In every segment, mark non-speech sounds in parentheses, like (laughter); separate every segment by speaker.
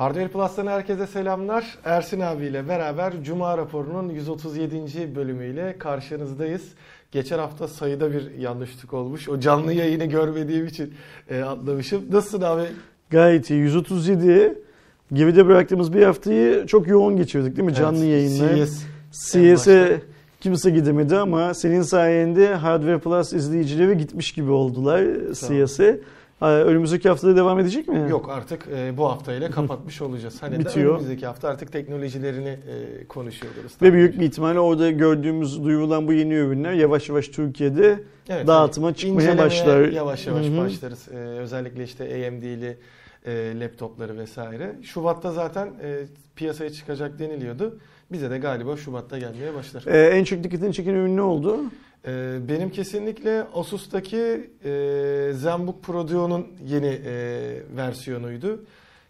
Speaker 1: Hardware Plus'tan herkese selamlar. Ersin abiyle beraber Cuma raporunun 137. bölümüyle karşınızdayız. Geçen hafta sayıda bir yanlışlık olmuş. O canlı yayını görmediğim için e, atlamışım. Nasılsın abi?
Speaker 2: Gayet iyi. 137 geride bıraktığımız bir haftayı çok yoğun geçirdik değil mi? Canlı
Speaker 1: Evet,
Speaker 2: yayınlar.
Speaker 1: CS.
Speaker 2: CS'e kimse gidemedi ama senin sayende Hardware Plus izleyicileri gitmiş gibi oldular CS'e. Önümüzdeki haftada devam edecek mi?
Speaker 1: Yok artık e, bu haftayla kapatmış olacağız. Hani
Speaker 2: Bitiyor.
Speaker 1: de önümüzdeki hafta artık teknolojilerini e, konuşuyoruz.
Speaker 2: Ve büyük bir ihtimalle orada gördüğümüz, duyurulan bu yeni ürünler yavaş yavaş Türkiye'de
Speaker 1: Evet,
Speaker 2: dağıtıma
Speaker 1: hani
Speaker 2: çıkmaya başlar.
Speaker 1: Yavaş yavaş
Speaker 2: Hı hı.
Speaker 1: başlarız. Ee, özellikle işte AMD'li e, laptopları vesaire. Şubat'ta zaten e, piyasaya çıkacak deniliyordu. Bize de galiba Şubat'ta gelmeye başlar.
Speaker 2: Ee, en çok dikkatini çeken ürün ne oldu?
Speaker 1: Ee, benim kesinlikle Asus'taki e, ZenBook Pro Duo'nun yeni e, versiyonuydu.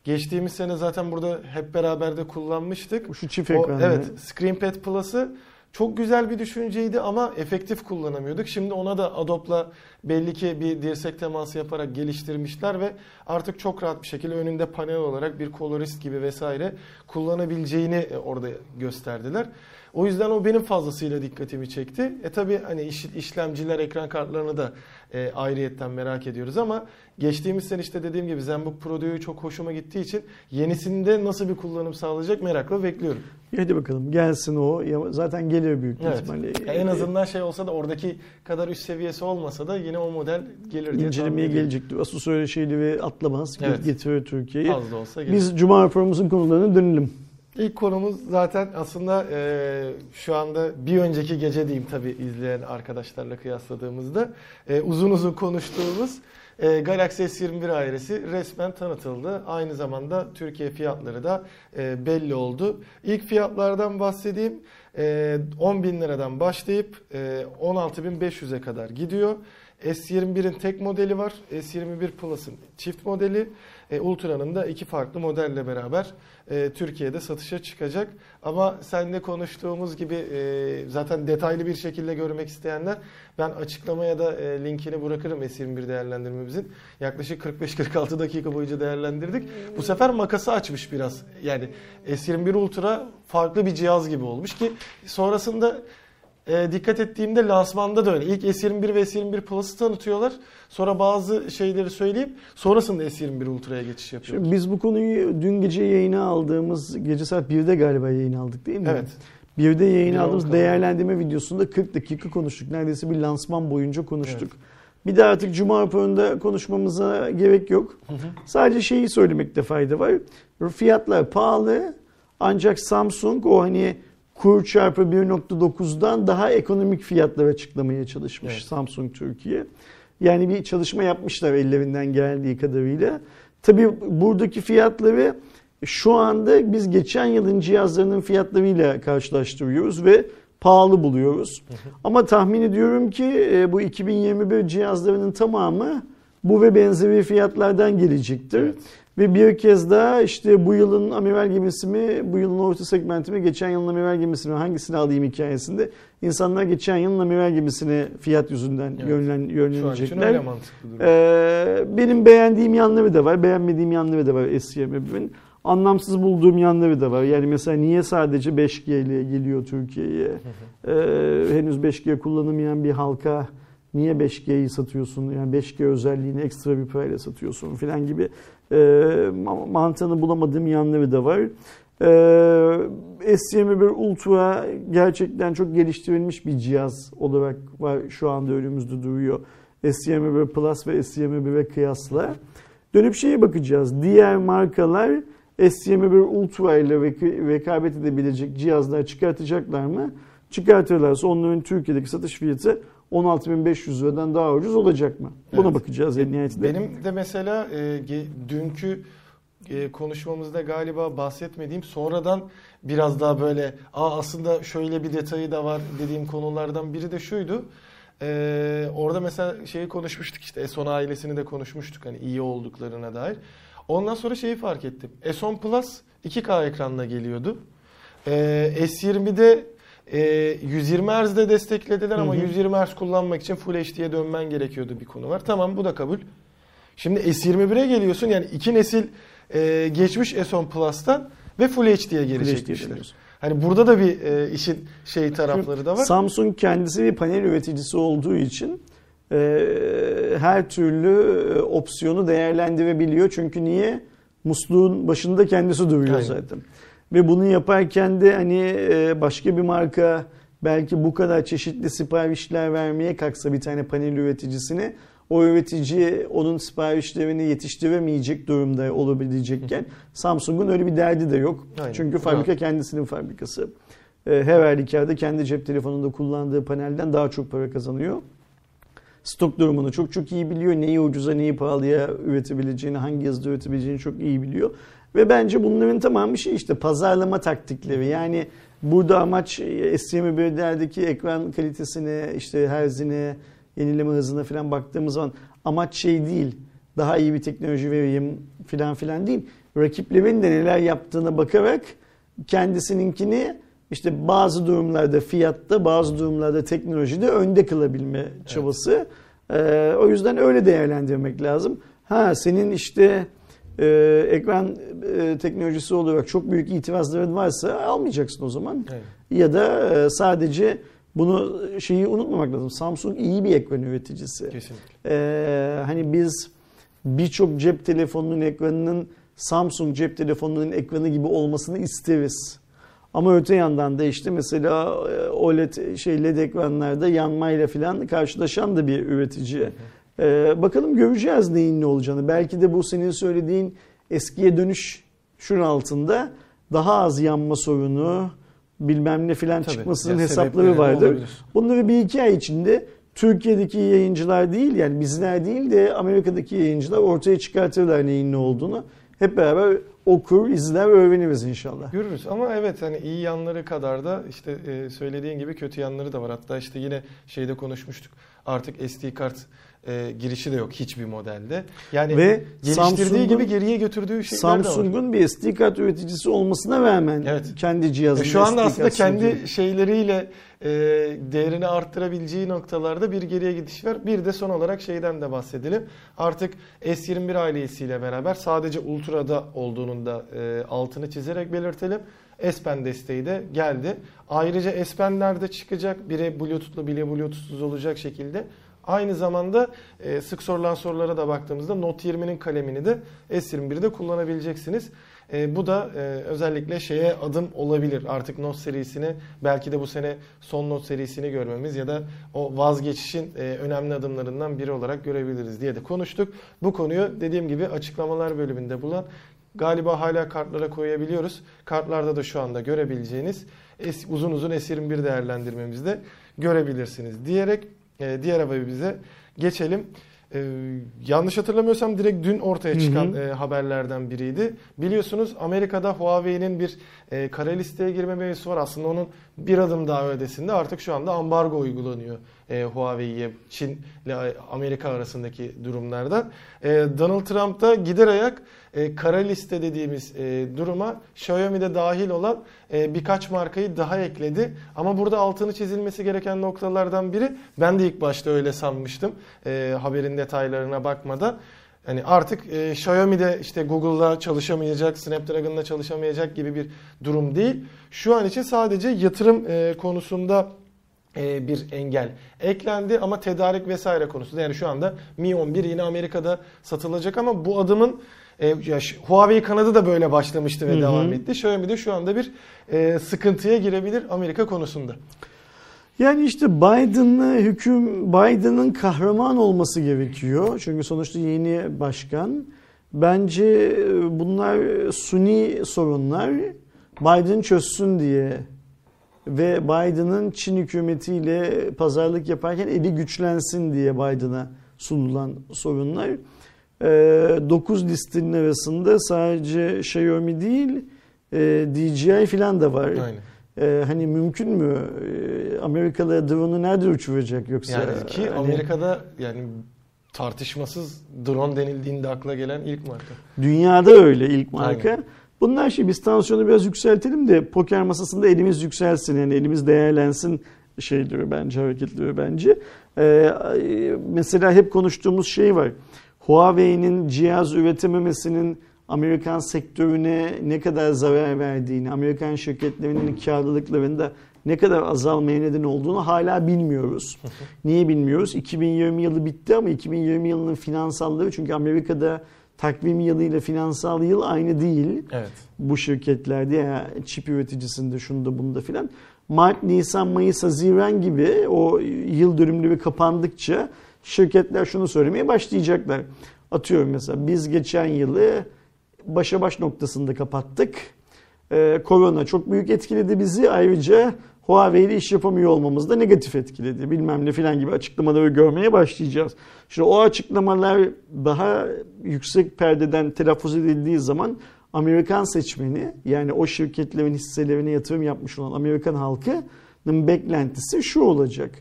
Speaker 1: Geçtiğimiz sene zaten burada hep beraber de kullanmıştık.
Speaker 2: Şu çift ekranlı.
Speaker 1: evet, ScreenPad Plus'ı çok güzel bir düşünceydi ama efektif kullanamıyorduk. Şimdi ona da Adobe'la belli ki bir dirsek teması yaparak geliştirmişler ve artık çok rahat bir şekilde önünde panel olarak bir kolorist gibi vesaire kullanabileceğini e, orada gösterdiler. O yüzden o benim fazlasıyla dikkatimi çekti. E tabi hani iş- işlemciler, ekran kartlarını da e, ayrıyetten merak ediyoruz ama geçtiğimiz sene işte dediğim gibi ZenBook Pro Duo'yu çok hoşuma gittiği için yenisinde nasıl bir kullanım sağlayacak merakla bekliyorum.
Speaker 2: Hadi bakalım gelsin o. Zaten gelir büyük
Speaker 1: Evet.
Speaker 2: ihtimalle.
Speaker 1: En azından şey olsa da oradaki kadar üst seviyesi olmasa da yine o model gelir diye
Speaker 2: incelemeye
Speaker 1: ediyorum.
Speaker 2: gelecektir. Asus öyle şeyleri atlamaz.
Speaker 1: Evet.
Speaker 2: Getirir Türkiye'yi.
Speaker 1: Az da olsa gelir.
Speaker 2: Biz Cuma raporumuzun konularına dönelim.
Speaker 1: İlk konumuz zaten aslında e, şu anda bir önceki gece diyeyim tabii izleyen arkadaşlarla kıyasladığımızda e, uzun uzun konuştuğumuz e, Galaxy S21 ailesi resmen tanıtıldı. Aynı zamanda Türkiye fiyatları da e, belli oldu. İlk fiyatlardan bahsedeyim. E, 10 bin liradan başlayıp e, 16.500'e kadar gidiyor. S21'in tek modeli var. S21 Plus'ın çift modeli. E, Ultra'nın da iki farklı modelle beraber e, Türkiye'de satışa çıkacak. Ama seninle konuştuğumuz gibi e, zaten detaylı bir şekilde görmek isteyenler ben açıklamaya da e, linkini bırakırım S21 değerlendirmemizin. Yaklaşık 45-46 dakika boyunca değerlendirdik. Bu sefer makası açmış biraz. Yani S21 Ultra farklı bir cihaz gibi olmuş ki sonrasında e, dikkat ettiğimde lansmanda da öyle. İlk S21 ve S21 Plus'ı tanıtıyorlar. Sonra bazı şeyleri söyleyip sonrasında S21 Ultra'ya geçiş yapıyorlar.
Speaker 2: Şimdi biz bu konuyu dün gece yayına aldığımız, gece saat 1'de galiba yayın aldık değil mi?
Speaker 1: Evet.
Speaker 2: 1'de yayın
Speaker 1: Bir
Speaker 2: aldığımız değerlendirme videosunda 40 dakika konuştuk. Neredeyse bir lansman boyunca konuştuk. Bir de artık Cuma raporunda konuşmamıza gerek yok. Sadece şeyi söylemekte fayda var. Fiyatlar pahalı ancak Samsung o hani kur çarpı 1.9'dan daha ekonomik fiyatlar açıklamaya çalışmış
Speaker 1: Evet.
Speaker 2: Samsung Türkiye. Yani bir çalışma yapmışlar ellerinden geldiği kadarıyla. Tabii buradaki fiyatları şu anda biz geçen yılın cihazlarının fiyatlarıyla karşılaştırıyoruz ve pahalı buluyoruz. Ama tahmin ediyorum ki e, bu 2021 cihazlarının tamamı bu ve benzeri fiyatlardan gelecektir.
Speaker 1: Evet.
Speaker 2: Ve bir kez daha işte bu yılın amiral gemisi mi, bu yılın orta segmenti mi, geçen yılın amiral gemisi mi, hangisini alayım hikayesinde insanlar geçen yılın amiral gemisine fiyat yüzünden
Speaker 1: Evet.
Speaker 2: yönlen,
Speaker 1: Şu an için
Speaker 2: yönlenecekler.
Speaker 1: öyle mantıklı durum.
Speaker 2: Ee, benim beğendiğim yanları da var, beğenmediğim yanları da var S21'in. Anlamsız bulduğum yanları da var. Yani mesela niye sadece 5G ile geliyor Türkiye'ye? Ee, henüz 5G kullanamayan bir halka niye 5G'yi satıyorsun? Yani 5G özelliğini ekstra bir parayla satıyorsun falan gibi e, ma- mantığını bulamadığım yanları da var. Ee, S21 Ultra gerçekten çok geliştirilmiş bir cihaz olarak var şu anda önümüzde duruyor. S21 Plus ve S21'e kıyasla. Dönüp şeye bakacağız. Diğer markalar S21 Ultra ile rek- rekabet edebilecek cihazlar çıkartacaklar mı? Çıkartırlarsa onların Türkiye'deki satış fiyatı 16.500 liradan daha ucuz olacak mı? Buna
Speaker 1: Evet.
Speaker 2: bakacağız en nihayetinde.
Speaker 1: Benim de mesela e, dünkü e, konuşmamızda galiba bahsetmediğim sonradan biraz daha böyle Aa, aslında şöyle bir detayı da var dediğim konulardan biri de şuydu. E, orada mesela şeyi konuşmuştuk işte S10 ailesini de konuşmuştuk hani iyi olduklarına dair. Ondan sonra şeyi fark ettim. S10 Plus 2K ekranla geliyordu. E, S20'de e, 120 Hz'de desteklediler ama
Speaker 2: Hı hı.
Speaker 1: 120 Hz kullanmak için Full HD'ye dönmen gerekiyordu bir konu var. Tamam bu da kabul. Şimdi S21'e geliyorsun yani iki nesil e, geçmiş S10 Plus'tan ve Full HD'ye geri
Speaker 2: Full
Speaker 1: çekmişler. Hani burada da bir e, işin şey tarafları da var.
Speaker 2: Samsung kendisi bir panel üreticisi olduğu için e, her türlü e, opsiyonu değerlendirebiliyor. Çünkü niye? Musluğun başında kendisi duruyor
Speaker 1: Aynen.
Speaker 2: zaten. Ve bunu yaparken de hani e, başka bir marka belki bu kadar çeşitli siparişler vermeye kalksa bir tane panel üreticisine o üretici onun siparişlerini yetiştiremeyecek durumda olabilecekken Samsung'un öyle bir derdi de yok.
Speaker 1: Aynen.
Speaker 2: Çünkü fabrika kendisinin fabrikası. E, her halükarda kendi cep telefonunda kullandığı panelden daha çok para kazanıyor. Stok durumunu çok çok iyi biliyor. Neyi ucuza neyi pahalıya üretebileceğini, hangi hızda üretebileceğini çok iyi biliyor. Ve bence bunların tamamı şey işte pazarlama taktikleri. Yani burada amaç e, S21'lerdeki ekran kalitesine, işte herzine, yenileme hızına falan baktığımız zaman amaç şey değil. Daha iyi bir teknoloji vereyim filan filan değil. Rakiplerin de neler yaptığına bakarak kendisininkini işte bazı durumlarda fiyatta, bazı durumlarda teknolojide önde kılabilme çabası. Ee, o yüzden öyle değerlendirmek lazım. Ha senin işte e, ekran e, teknolojisi olarak çok büyük itirazların varsa almayacaksın o zaman.
Speaker 1: Evet.
Speaker 2: Ya da e, sadece bunu şeyi unutmamak lazım. Samsung iyi bir ekran üreticisi.
Speaker 1: Kesinlikle.
Speaker 2: Ee, hani biz birçok cep telefonunun ekranının Samsung cep telefonunun ekranı gibi olmasını isteriz. Ama öte yandan da işte mesela e, OLED şey LED ekranlarda yanmayla falan karşılaşan da bir üretici. Ee, bakalım göreceğiz neyin ne olacağını. Belki de bu senin söylediğin eskiye dönüş şunun altında daha az yanma sorunu bilmem ne filan
Speaker 1: Tabii.
Speaker 2: çıkmasının
Speaker 1: Ya
Speaker 2: hesapları vardır.
Speaker 1: olabilir.
Speaker 2: Bunları bir iki ay içinde Türkiye'deki yayıncılar değil yani bizler değil de Amerika'daki yayıncılar ortaya çıkartırlar neyin ne olduğunu. Hep beraber okur, izler, öğreniriz inşallah.
Speaker 1: Görürüz ama evet hani iyi yanları kadar da işte e, söylediğin gibi kötü yanları da var. Hatta işte yine şeyde konuşmuştuk. Artık SD kart e, girişi de yok hiçbir modelde. Yani
Speaker 2: Ve
Speaker 1: geliştirdiği
Speaker 2: Samsung'un-
Speaker 1: gibi geriye götürdüğü şeyler de var.
Speaker 2: Samsung'un bir SD kart üreticisi olmasına rağmen
Speaker 1: Evet.
Speaker 2: kendi cihazında
Speaker 1: E, Şu anda aslında kendi
Speaker 2: sürdürüyor.
Speaker 1: şeyleriyle e, değerini arttırabileceği noktalarda bir geriye gidiş var. Bir de son olarak şeyden de bahsedelim. Artık S21 ailesiyle beraber sadece Ultra'da olduğunun da e, altını çizerek belirtelim. S Pen desteği de geldi. Ayrıca S Pen'ler de çıkacak. Biri Bluetooth'lu biri Bluetooth'suz olacak şekilde. Aynı zamanda e, sık sorulan sorulara da baktığımızda Note 20'nin kalemini de S21'de kullanabileceksiniz. E, bu da e, özellikle şeye adım olabilir. Artık Note serisini belki de bu sene son Note serisini görmemiz ya da o vazgeçişin e, önemli adımlarından biri olarak görebiliriz diye de konuştuk. Bu konuyu dediğim gibi açıklamalar bölümünde bulan galiba hala kartlara koyabiliyoruz. Kartlarda da şu anda görebileceğiniz uzun uzun S21 değerlendirmemizde görebilirsiniz diyerek e, diğer haberize geçelim. E, yanlış hatırlamıyorsam direkt dün ortaya çıkan
Speaker 2: Hı hı.
Speaker 1: e, haberlerden biriydi. Biliyorsunuz Amerika'da Huawei'nin bir e, kara listeye girme mevzusu var. Aslında onun bir adım daha ötesinde artık şu anda ambargo uygulanıyor e, Huawei'ye Çin ile Amerika arasındaki durumlardan. E, Donald Trump da gider ayak e, kara liste dediğimiz e, duruma Xiaomi'de dahil olan e, birkaç markayı daha ekledi. Ama burada altını çizilmesi gereken noktalardan biri ben de ilk başta öyle sanmıştım e, haberin detaylarına bakmadan. Hani artık e, Xiaomi'de işte Google'la çalışamayacak, Snapdragon'la çalışamayacak gibi bir durum değil. Şu an için sadece yatırım e, konusunda bir engel eklendi ama tedarik vesaire konusunda yani şu anda Mi 11 yine Amerika'da satılacak ama bu adımın e, Huawei kanadı da böyle başlamıştı ve
Speaker 2: Hı hı.
Speaker 1: devam etti. Xiaomi de şu anda bir e, sıkıntıya girebilir Amerika konusunda.
Speaker 2: Yani işte Biden'lı hüküm Biden'ın kahraman olması gerekiyor. Çünkü sonuçta yeni başkan. Bence e, bunlar suni sorunlar. Biden çözsün diye ve Biden'ın Çin hükümetiyle pazarlık yaparken eli güçlensin diye Biden'a sunulan sorunlar. 9 listenin arasında sadece Xiaomi değil e, DJI falan da var.
Speaker 1: Aynen.
Speaker 2: Ee, hani mümkün mü? Ee, Amerikalı drone'u nerede uçuracak yoksa?
Speaker 1: Yani ki
Speaker 2: Hani
Speaker 1: Amerika'da yani tartışmasız drone denildiğinde akla gelen ilk marka.
Speaker 2: Dünyada öyle ilk marka.
Speaker 1: Aynen.
Speaker 2: Bunlar şey biz tansiyonu biraz yükseltelim de poker masasında elimiz yükselsin yani elimiz değerlensin şey diyor bence hareketliyor bence. Ee, mesela hep konuştuğumuz şey var. Huawei'nin cihaz üretememesinin Amerikan sektörüne ne kadar zarar verdiğini, Amerikan şirketlerinin karlılıklarında ne kadar azalmaya neden olduğunu hala bilmiyoruz. Niye bilmiyoruz? 2020 yılı bitti ama 2020 yılının finansalları çünkü Amerika'da takvim yılıyla finansal yıl aynı değil.
Speaker 1: Evet.
Speaker 2: Bu şirketlerde ya çip üreticisinde şunda bunda filan. Mart, Nisan, Mayıs, Haziran gibi o yıl dönümleri kapandıkça şirketler şunu söylemeye başlayacaklar. Atıyorum mesela biz geçen yılı başa baş noktasında kapattık. Ee, korona çok büyük etkiledi bizi. Ayrıca Huawei ile iş yapamıyor olmamız da negatif etkiledi. Bilmem ne filan gibi açıklamaları görmeye başlayacağız. Şimdi o açıklamalar daha yüksek perdeden telaffuz edildiği zaman Amerikan seçmeni yani o şirketlerin hisselerine yatırım yapmış olan Amerikan halkının beklentisi şu olacak.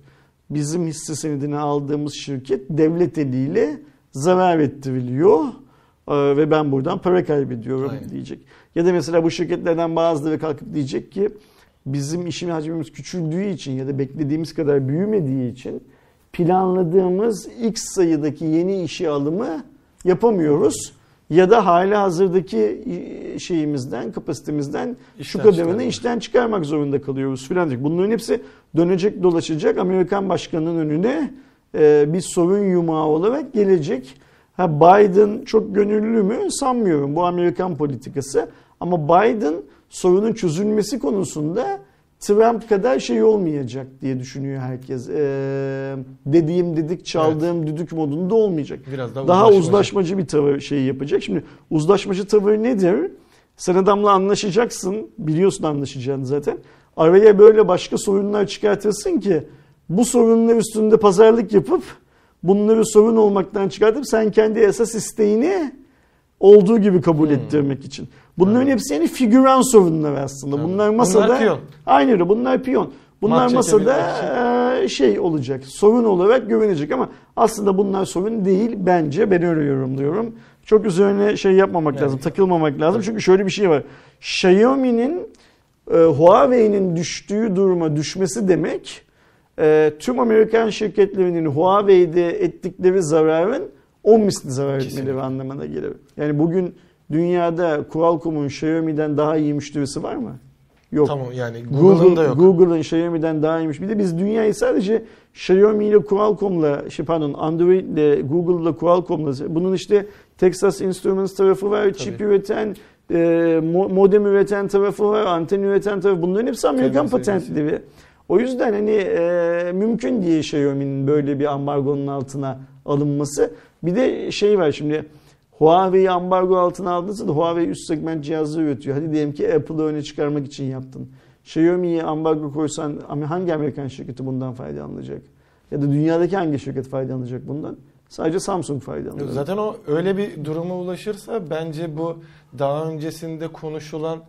Speaker 2: Bizim hisse senedini aldığımız şirket devlet eliyle zarar ettiriliyor ee, ve ben buradan para kaybediyorum
Speaker 1: Aynen.
Speaker 2: diyecek. Ya da mesela bu şirketlerden bazıları kalkıp diyecek ki bizim işin hacmimiz küçüldüğü için ya da beklediğimiz kadar büyümediği için planladığımız X sayıdaki yeni işi alımı yapamıyoruz. Ya da hala hazırdaki şeyimizden, kapasitemizden şu
Speaker 1: İşten
Speaker 2: kadarını
Speaker 1: çıkarmak.
Speaker 2: işten çıkarmak zorunda kalıyoruz filan. Bunların hepsi dönecek dolaşacak Amerikan başkanının önüne e, bir sorun yumağı olarak gelecek. Ha Biden çok gönüllü mü sanmıyorum bu Amerikan politikası. Ama Biden sorunun çözülmesi konusunda Trump kadar şey olmayacak diye düşünüyor herkes. Ee, dediğim dedik çaldığım düdük modunda olmayacak.
Speaker 1: Biraz daha,
Speaker 2: Daha
Speaker 1: uzlaşmacı.
Speaker 2: uzlaşmacı bir tavır şeyi yapacak. Şimdi uzlaşmacı tavır nedir? Sen adamla anlaşacaksın. Biliyorsun anlaşacağını zaten. Araya böyle başka sorunlar çıkartırsın ki bu sorunlar üstünde pazarlık yapıp bunları sorun olmaktan çıkartıp sen kendi esas isteğini olduğu gibi kabul
Speaker 1: Hmm.
Speaker 2: ettirmek için. Bunların
Speaker 1: Evet.
Speaker 2: hepsi yani figüran sorunlar aslında.
Speaker 1: Evet.
Speaker 2: Bunlar masada
Speaker 1: Bunlar piyon.
Speaker 2: Aynı öyle bunlar piyon. Bunlar
Speaker 1: Maç
Speaker 2: masada şey olacak. Sorun olarak görünecek ama aslında bunlar sorun değil bence. Ben öyle yorumluyorum. Çok üzerine şey yapmamak
Speaker 1: Evet.
Speaker 2: lazım, takılmamak lazım. Çünkü şöyle bir şey var. Xiaomi'nin e, Huawei'nin düştüğü duruma düşmesi demek e, tüm Amerikan şirketlerinin Huawei'de ettikleri zararın 10 misli zarar etmeleri anlamına gelir. Yani bugün dünyada Qualcomm'un Xiaomi'den daha iyi müşterisi var mı? Yok.
Speaker 1: Tamam yani Google'ın
Speaker 2: Google,
Speaker 1: da yok.
Speaker 2: Google'ın Xiaomi'den daha iyiymiş. Bir de biz dünyayı sadece Xiaomi ile Qualcomm'la, şey pardon Android ile Google'la Qualcomm'la bunun işte Texas Instruments tarafı var, çip üreten, e, mo- modem üreten tarafı var, anten üreten tarafı. Bunların hepsi Amerikan
Speaker 1: Kendisi
Speaker 2: patentleri. O yüzden hani e, mümkün diye Xiaomi'nin böyle bir ambargonun altına alınması. Bir de şey var şimdi Huawei'yi ambargo altına aldıysa da Huawei üst segment cihazları üretiyor. Hadi diyelim ki Apple'ı öne çıkarmak için yaptın. Xiaomi'ye ambargo koysan hangi Amerikan şirketi bundan faydalanacak? Ya da dünyadaki hangi şirket faydalanacak bundan? Sadece Samsung faydalanacak.
Speaker 1: Zaten o öyle bir duruma ulaşırsa bence bu daha öncesinde konuşulan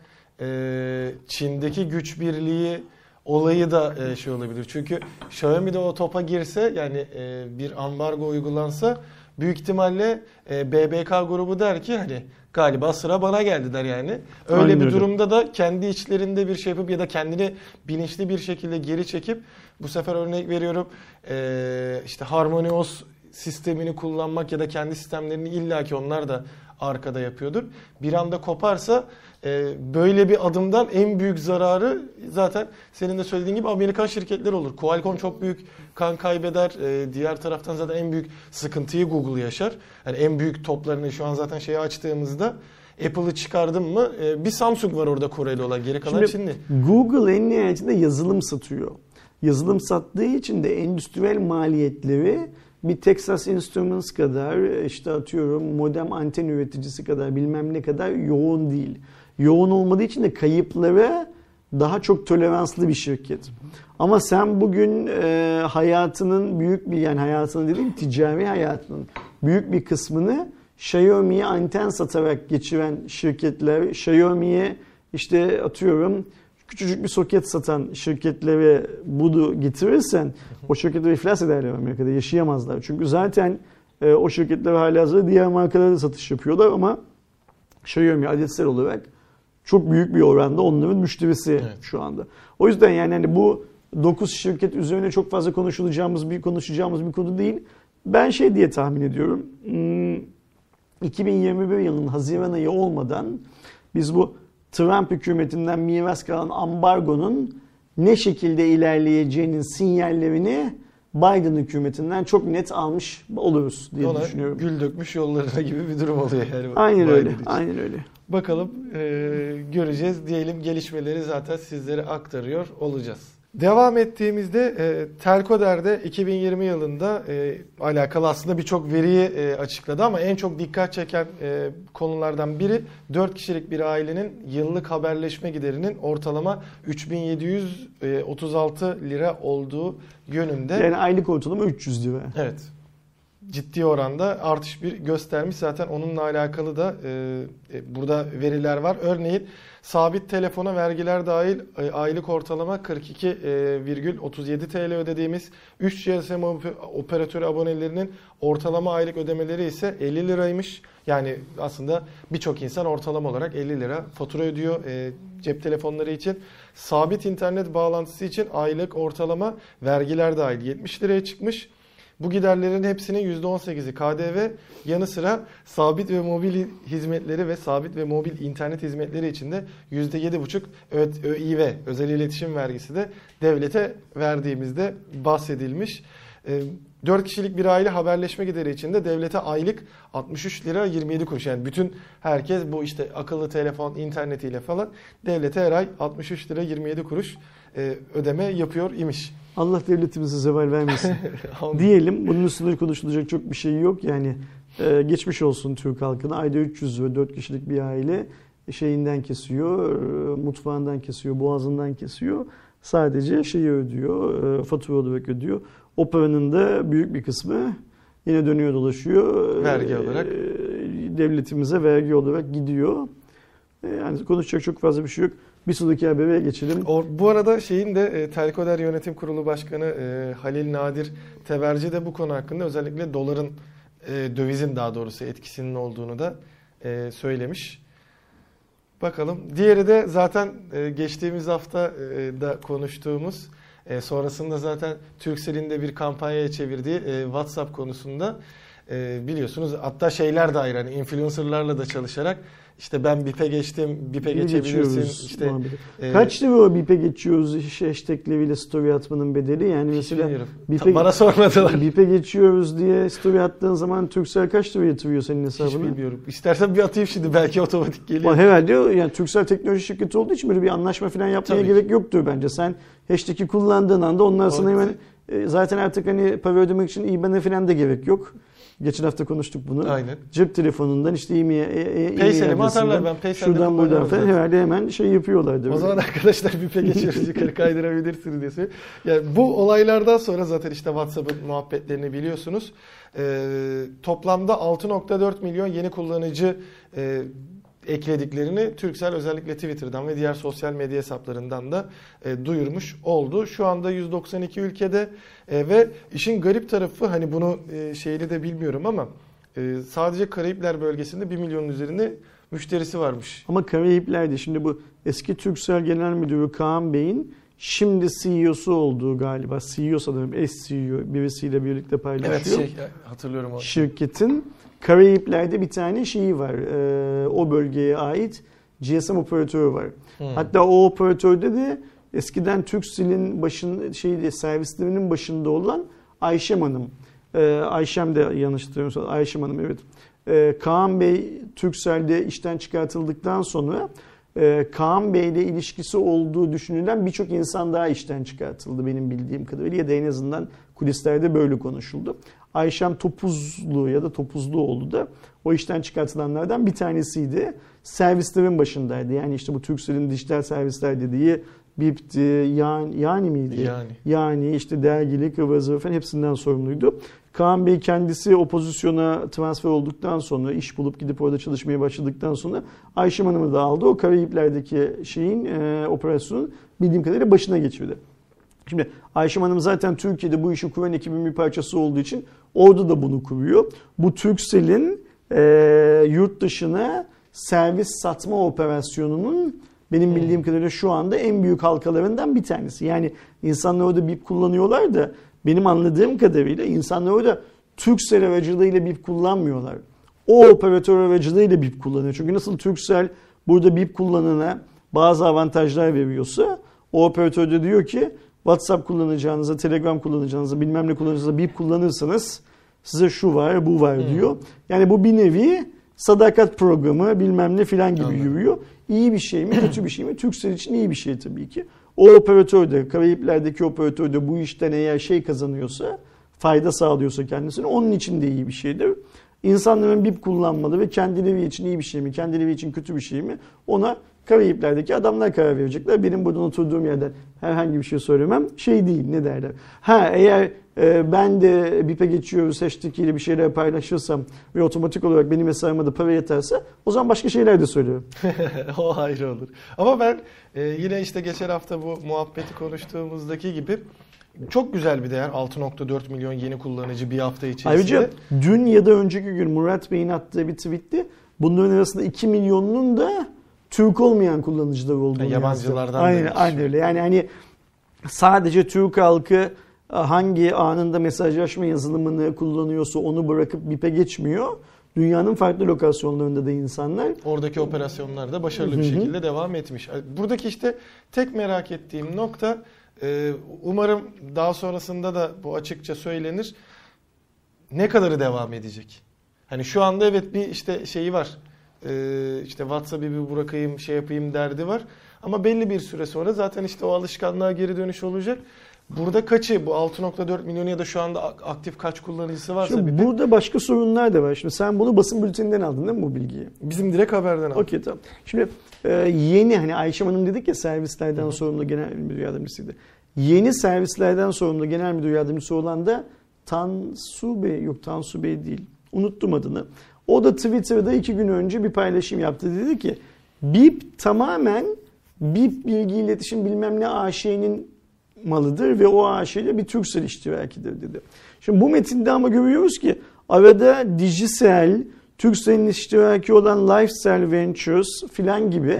Speaker 1: e, Çin'deki güç birliği olayı da e, şey olabilir. Çünkü Xiaomi de o topa girse yani e, bir ambargo uygulansa büyük ihtimalle e, BBK grubu der ki hani galiba sıra bana geldi der yani. Öyle
Speaker 2: Aynen
Speaker 1: bir
Speaker 2: öyle.
Speaker 1: durumda da kendi içlerinde bir şey yapıp ya da kendini bilinçli bir şekilde geri çekip bu sefer örnek veriyorum e, işte HarmonyOS sistemini kullanmak ya da kendi sistemlerini illaki onlar da arkada yapıyordur. Bir anda koparsa e, böyle bir adımdan en büyük zararı zaten senin de söylediğin gibi Amerikan şirketler olur. Qualcomm çok büyük kan kaybeder. E, diğer taraftan zaten en büyük sıkıntıyı Google yaşar. Yani en büyük toplarını şu an zaten şeyi açtığımızda Apple'ı çıkardım mı e, bir Samsung var orada Koreli olan geri kalan
Speaker 2: Şimdi
Speaker 1: Çinli.
Speaker 2: Google en nihayetinde yazılım satıyor. Yazılım sattığı için de endüstriyel maliyetleri bir Texas Instruments kadar işte atıyorum modem anten üreticisi kadar bilmem ne kadar yoğun değil. Yoğun olmadığı için de kayıpları daha çok toleranslı bir şirket. Ama sen bugün e, hayatının büyük bir yani hayatının dediğim ticari hayatının büyük bir kısmını Xiaomi'ye anten satarak geçiren şirketler, Xiaomi'ye işte atıyorum küçücük bir soket satan şirketlere bunu getirirsen o şirketler iflas ederler Amerika'da yaşayamazlar. Çünkü zaten e, o şirketler halihazırda diğer markalara da satış yapıyorlar ama Xiaomi adetsel olarak çok büyük bir oranda onların müşterisi
Speaker 1: Evet.
Speaker 2: şu anda. O yüzden yani hani bu 9 şirket üzerine çok fazla konuşulacağımız bir konuşacağımız bir konu değil. Ben şey diye tahmin ediyorum. Hmm, 2021 yılının Haziran ayı olmadan biz bu Trump hükümetinden miras kalan ambargonun ne şekilde ilerleyeceğinin sinyallerini Biden hükümetinden çok net almış oluruz diye
Speaker 1: Ona
Speaker 2: düşünüyorum.
Speaker 1: gül dökmüş yollarına (laughs) gibi bir durum oluyor yani.
Speaker 2: Aynen
Speaker 1: Biden
Speaker 2: öyle.
Speaker 1: için.
Speaker 2: Aynen öyle.
Speaker 1: Bakalım e, göreceğiz. Diyelim gelişmeleri zaten sizlere aktarıyor olacağız. Devam ettiğimizde e, Telkoder'de 2020 yılında e, alakalı aslında birçok veriyi e, açıkladı ama en çok dikkat çeken e, konulardan biri 4 kişilik bir ailenin yıllık haberleşme giderinin ortalama 3736 lira olduğu yönünde.
Speaker 2: Yani aylık ortalama 300 lira.
Speaker 1: Evet. Ciddi oranda artış bir göstermiş. Zaten onunla alakalı da e, e, burada veriler var. Örneğin sabit telefona vergiler dahil e, aylık ortalama 42,37 TL ödediğimiz 3 GSM op- operatörü abonelerinin ortalama aylık ödemeleri ise 50 liraymış. Yani aslında birçok insan ortalama olarak 50 lira fatura ödüyor e, cep telefonları için. Sabit internet bağlantısı için aylık ortalama vergiler dahil 70 liraya çıkmış. Bu giderlerin hepsinin %18'i KDV yanı sıra sabit ve mobil hizmetleri ve sabit ve mobil internet hizmetleri için de %7,5 Ö- ÖİV özel iletişim vergisi de devlete verdiğimizde bahsedilmiş. 4 kişilik bir aile haberleşme gideri için de devlete aylık 63 lira 27 kuruş. Yani bütün herkes bu işte akıllı telefon, internetiyle falan devlete her ay 63 lira 27 kuruş e, ödeme yapıyor imiş.
Speaker 2: Allah devletimize zeval vermesin. (laughs) Diyelim bunun üstünde konuşulacak çok bir şey yok. Yani e, geçmiş olsun Türk halkına. Ayda 300 ve 4 kişilik bir aile şeyinden kesiyor, e, mutfağından kesiyor, boğazından kesiyor. Sadece şeyi ödüyor, e, fatura olarak ödüyor. O paranın da büyük bir kısmı yine dönüyor dolaşıyor.
Speaker 1: Vergi
Speaker 2: E,
Speaker 1: olarak.
Speaker 2: Devletimize vergi olarak gidiyor. E, Yani konuşacak çok fazla bir şey yok. Bir sonraki habere geçelim.
Speaker 1: O, bu arada şeyin de e, Telkoder Yönetim Kurulu Başkanı e, Halil Nadir Teberci de bu konu hakkında özellikle doların e, dövizin daha doğrusu etkisinin olduğunu da e, söylemiş. Bakalım. Diğeri de zaten e, geçtiğimiz hafta e, da konuştuğumuz e, sonrasında zaten Turkcell'in de bir kampanyaya çevirdiği e, WhatsApp konusunda e, biliyorsunuz hatta şeyler de ayrı hani influencerlarla da çalışarak işte ben BIP'e geçtim, BIP'e
Speaker 2: Bir
Speaker 1: geçebilirsin. İşte e,
Speaker 2: Kaç lira o BİP'e geçiyoruz iş hashtagleriyle story atmanın bedeli? Yani
Speaker 1: hiç
Speaker 2: mesela. BİP'e,
Speaker 1: Bana sormadılar.
Speaker 2: BİP'e geçiyoruz diye story attığın zaman Turkcell kaç lira yatırıyor senin
Speaker 1: Hiç
Speaker 2: hesabına?
Speaker 1: bilmiyorum. İstersen bir atayım şimdi belki otomatik geliyor.
Speaker 2: Herhalde yani Turkcell teknoloji şirketi olduğu için böyle bir anlaşma falan yapmaya
Speaker 1: Tabii
Speaker 2: gerek yoktur bence. Sen hashtag'i kullandığın anda onlar sana hemen e, zaten artık hani para ödemek için IBAN'e falan da gerek yok. Geçen hafta konuştuk bunu.
Speaker 1: Aynen.
Speaker 2: Cep telefonundan işte e-mail, e- e- e-mail
Speaker 1: Paysel'imi atarlar, ben Paysel'de
Speaker 2: Şuradan buradan falan herhalde hemen şey yapıyorlardı.
Speaker 1: O zaman arkadaşlar BIP'e geçiyoruz yukarı kaydırabilirsiniz diye söylüyor. Yani bu olaylardan sonra zaten işte WhatsApp'ın muhabbetlerini biliyorsunuz. Ee, toplamda 6.4 milyon yeni kullanıcı e, eklediklerini Turkcell özellikle Twitter'dan ve diğer sosyal medya hesaplarından da e, duyurmuş oldu. Şu anda 192 ülkede e, ve işin garip tarafı hani bunu e, şeyini de bilmiyorum ama e, sadece Karayipler bölgesinde 1 milyonun üzerinde müşterisi varmış.
Speaker 2: Ama Karayipler'de şimdi bu eski Turkcell Genel Müdürü Kaan Bey'in şimdi CEO'su olduğu galiba. CEO sanırım eş CEO birisiyle birlikte paylaşıyor.
Speaker 1: Evet şey hatırlıyorum o.
Speaker 2: Şirketin Karayipler'de bir tane şeyi var. Ee, o bölgeye ait GSM operatörü var.
Speaker 1: Hmm.
Speaker 2: Hatta o operatörde de eskiden Turkcell'in başın şeyde servislerinin başında olan Ayşem Hanım. Ee, Ayşem de yanlış hatırlamıyorsam Ayşem Hanım evet. Ee, Kaan Bey Turkcell'de işten çıkartıldıktan sonra e, Kaan Bey ile ilişkisi olduğu düşünülen birçok insan daha işten çıkartıldı benim bildiğim kadarıyla ya da en azından kulislerde böyle konuşuldu. Ayşem Topuzlu ya da Topuzluoğlu da o işten çıkartılanlardan bir tanesiydi. Servislerin başındaydı. Yani işte bu Turkcell'in dijital servisler dediği BIP'ti, yani, yani miydi?
Speaker 1: Yani.
Speaker 2: Yani işte dergilik, zıvır falan hepsinden sorumluydu. Kaan Bey kendisi o pozisyona transfer olduktan sonra, iş bulup gidip orada çalışmaya başladıktan sonra Ayşem Hanım'ı da aldı. O Karayipler'deki şeyin, e, operasyonun bildiğim kadarıyla başına geçirdi. Şimdi Ayşem Hanım zaten Türkiye'de bu işi kuran ekibin bir parçası olduğu için orada da bunu kuruyor. Bu Turkcell'in e, yurt dışına servis satma operasyonunun benim bildiğim kadarıyla şu anda en büyük halkalarından bir tanesi. Yani insanlar orada BIP kullanıyorlar da benim anladığım kadarıyla insanlar orada Turkcell aracılığıyla BIP kullanmıyorlar. o operatör aracılığıyla BIP kullanıyor. Çünkü nasıl Turkcell burada BIP kullanana bazı avantajlar veriyorsa o operatör de diyor ki WhatsApp kullanacağınıza, Telegram kullanacağınıza, bilmem ne kullanacağınıza BIP kullanırsanız size şu var, bu var diyor. Yani bu bir nevi sadakat programı bilmem ne filan gibi
Speaker 1: Anladım.
Speaker 2: yürüyor. İyi bir şey mi, kötü bir şey mi? Turkcell için iyi bir şey tabii ki. O operatör de, Karayipler'deki operatör de bu işten eğer şey kazanıyorsa, fayda sağlıyorsa kendisine onun için de iyi bir şeydir. İnsanların BIP kullanmalı ve kendileri için iyi bir şey mi, kendileri için kötü bir şey mi ona Karayipler'deki adamlar karar verecekler. Benim buradan oturduğum yerden herhangi bir şey söylemem şey değil ne derler. Ha eğer e, ben de BİP'e geçiyoruz hashtag ile bir şeyler paylaşırsam ve otomatik olarak benim hesabıma da para yeterse o zaman başka şeyler de söylüyorum. (laughs)
Speaker 1: o ayrı olur. Ama ben e, yine işte geçen hafta bu muhabbeti konuştuğumuzdaki gibi çok güzel bir değer. 6.4 milyon yeni kullanıcı bir hafta içerisinde.
Speaker 2: Ayrıca dün ya da önceki gün Murat Bey'in attığı bir tweetti. Bunların arasında 2 milyonunun da Türk olmayan kullanıcılar olduğunu
Speaker 1: Ha, yabancılardan
Speaker 2: yazdı. Aynen, aynen öyle. Yani hani sadece Türk halkı e, hangi anında mesajlaşma yazılımını kullanıyorsa onu bırakıp BIP'e geçmiyor. Dünyanın farklı lokasyonlarında da insanlar
Speaker 1: Oradaki operasyonlar da başarılı bir şekilde devam etmiş. Buradaki işte tek merak ettiğim nokta e, umarım daha sonrasında da bu açıkça söylenir. Ne kadarı devam edecek? Hani şu anda evet bir işte şeyi var. E, işte WhatsApp'ı bir bırakayım şey yapayım derdi var. Ama belli bir süre sonra zaten işte o alışkanlığa geri dönüş olacak. Burada kaçı bu 6.4 milyon ya da şu anda ak- aktif kaç kullanıcısı varsa
Speaker 2: Şimdi
Speaker 1: bir de
Speaker 2: burada başka sorunlar da var. Şimdi sen bunu basın bülteninden aldın değil mi bu bilgiyi?
Speaker 1: bizim direkt haberden aldık.
Speaker 2: Okey tamam. Şimdi e, yeni hani Ayşe Hanım dedik ya servislerden sorumlu genel müdür yardımcısıydı. Yeni servislerden sorumlu genel müdür yardımcısı olan da Tansu Bey yok Tansu Bey değil. Unuttum adını. O da Twitter'da iki gün önce bir paylaşım yaptı. Dedi ki BIP tamamen BIP bilgi iletişim bilmem ne AŞ'nin malıdır ve o AŞ ile bir Turkcell iştirakidir dedi. Şimdi bu metinde ama görüyoruz ki arada Digicel, Turkcell'in iştiraki olan Lifestyle Ventures filan gibi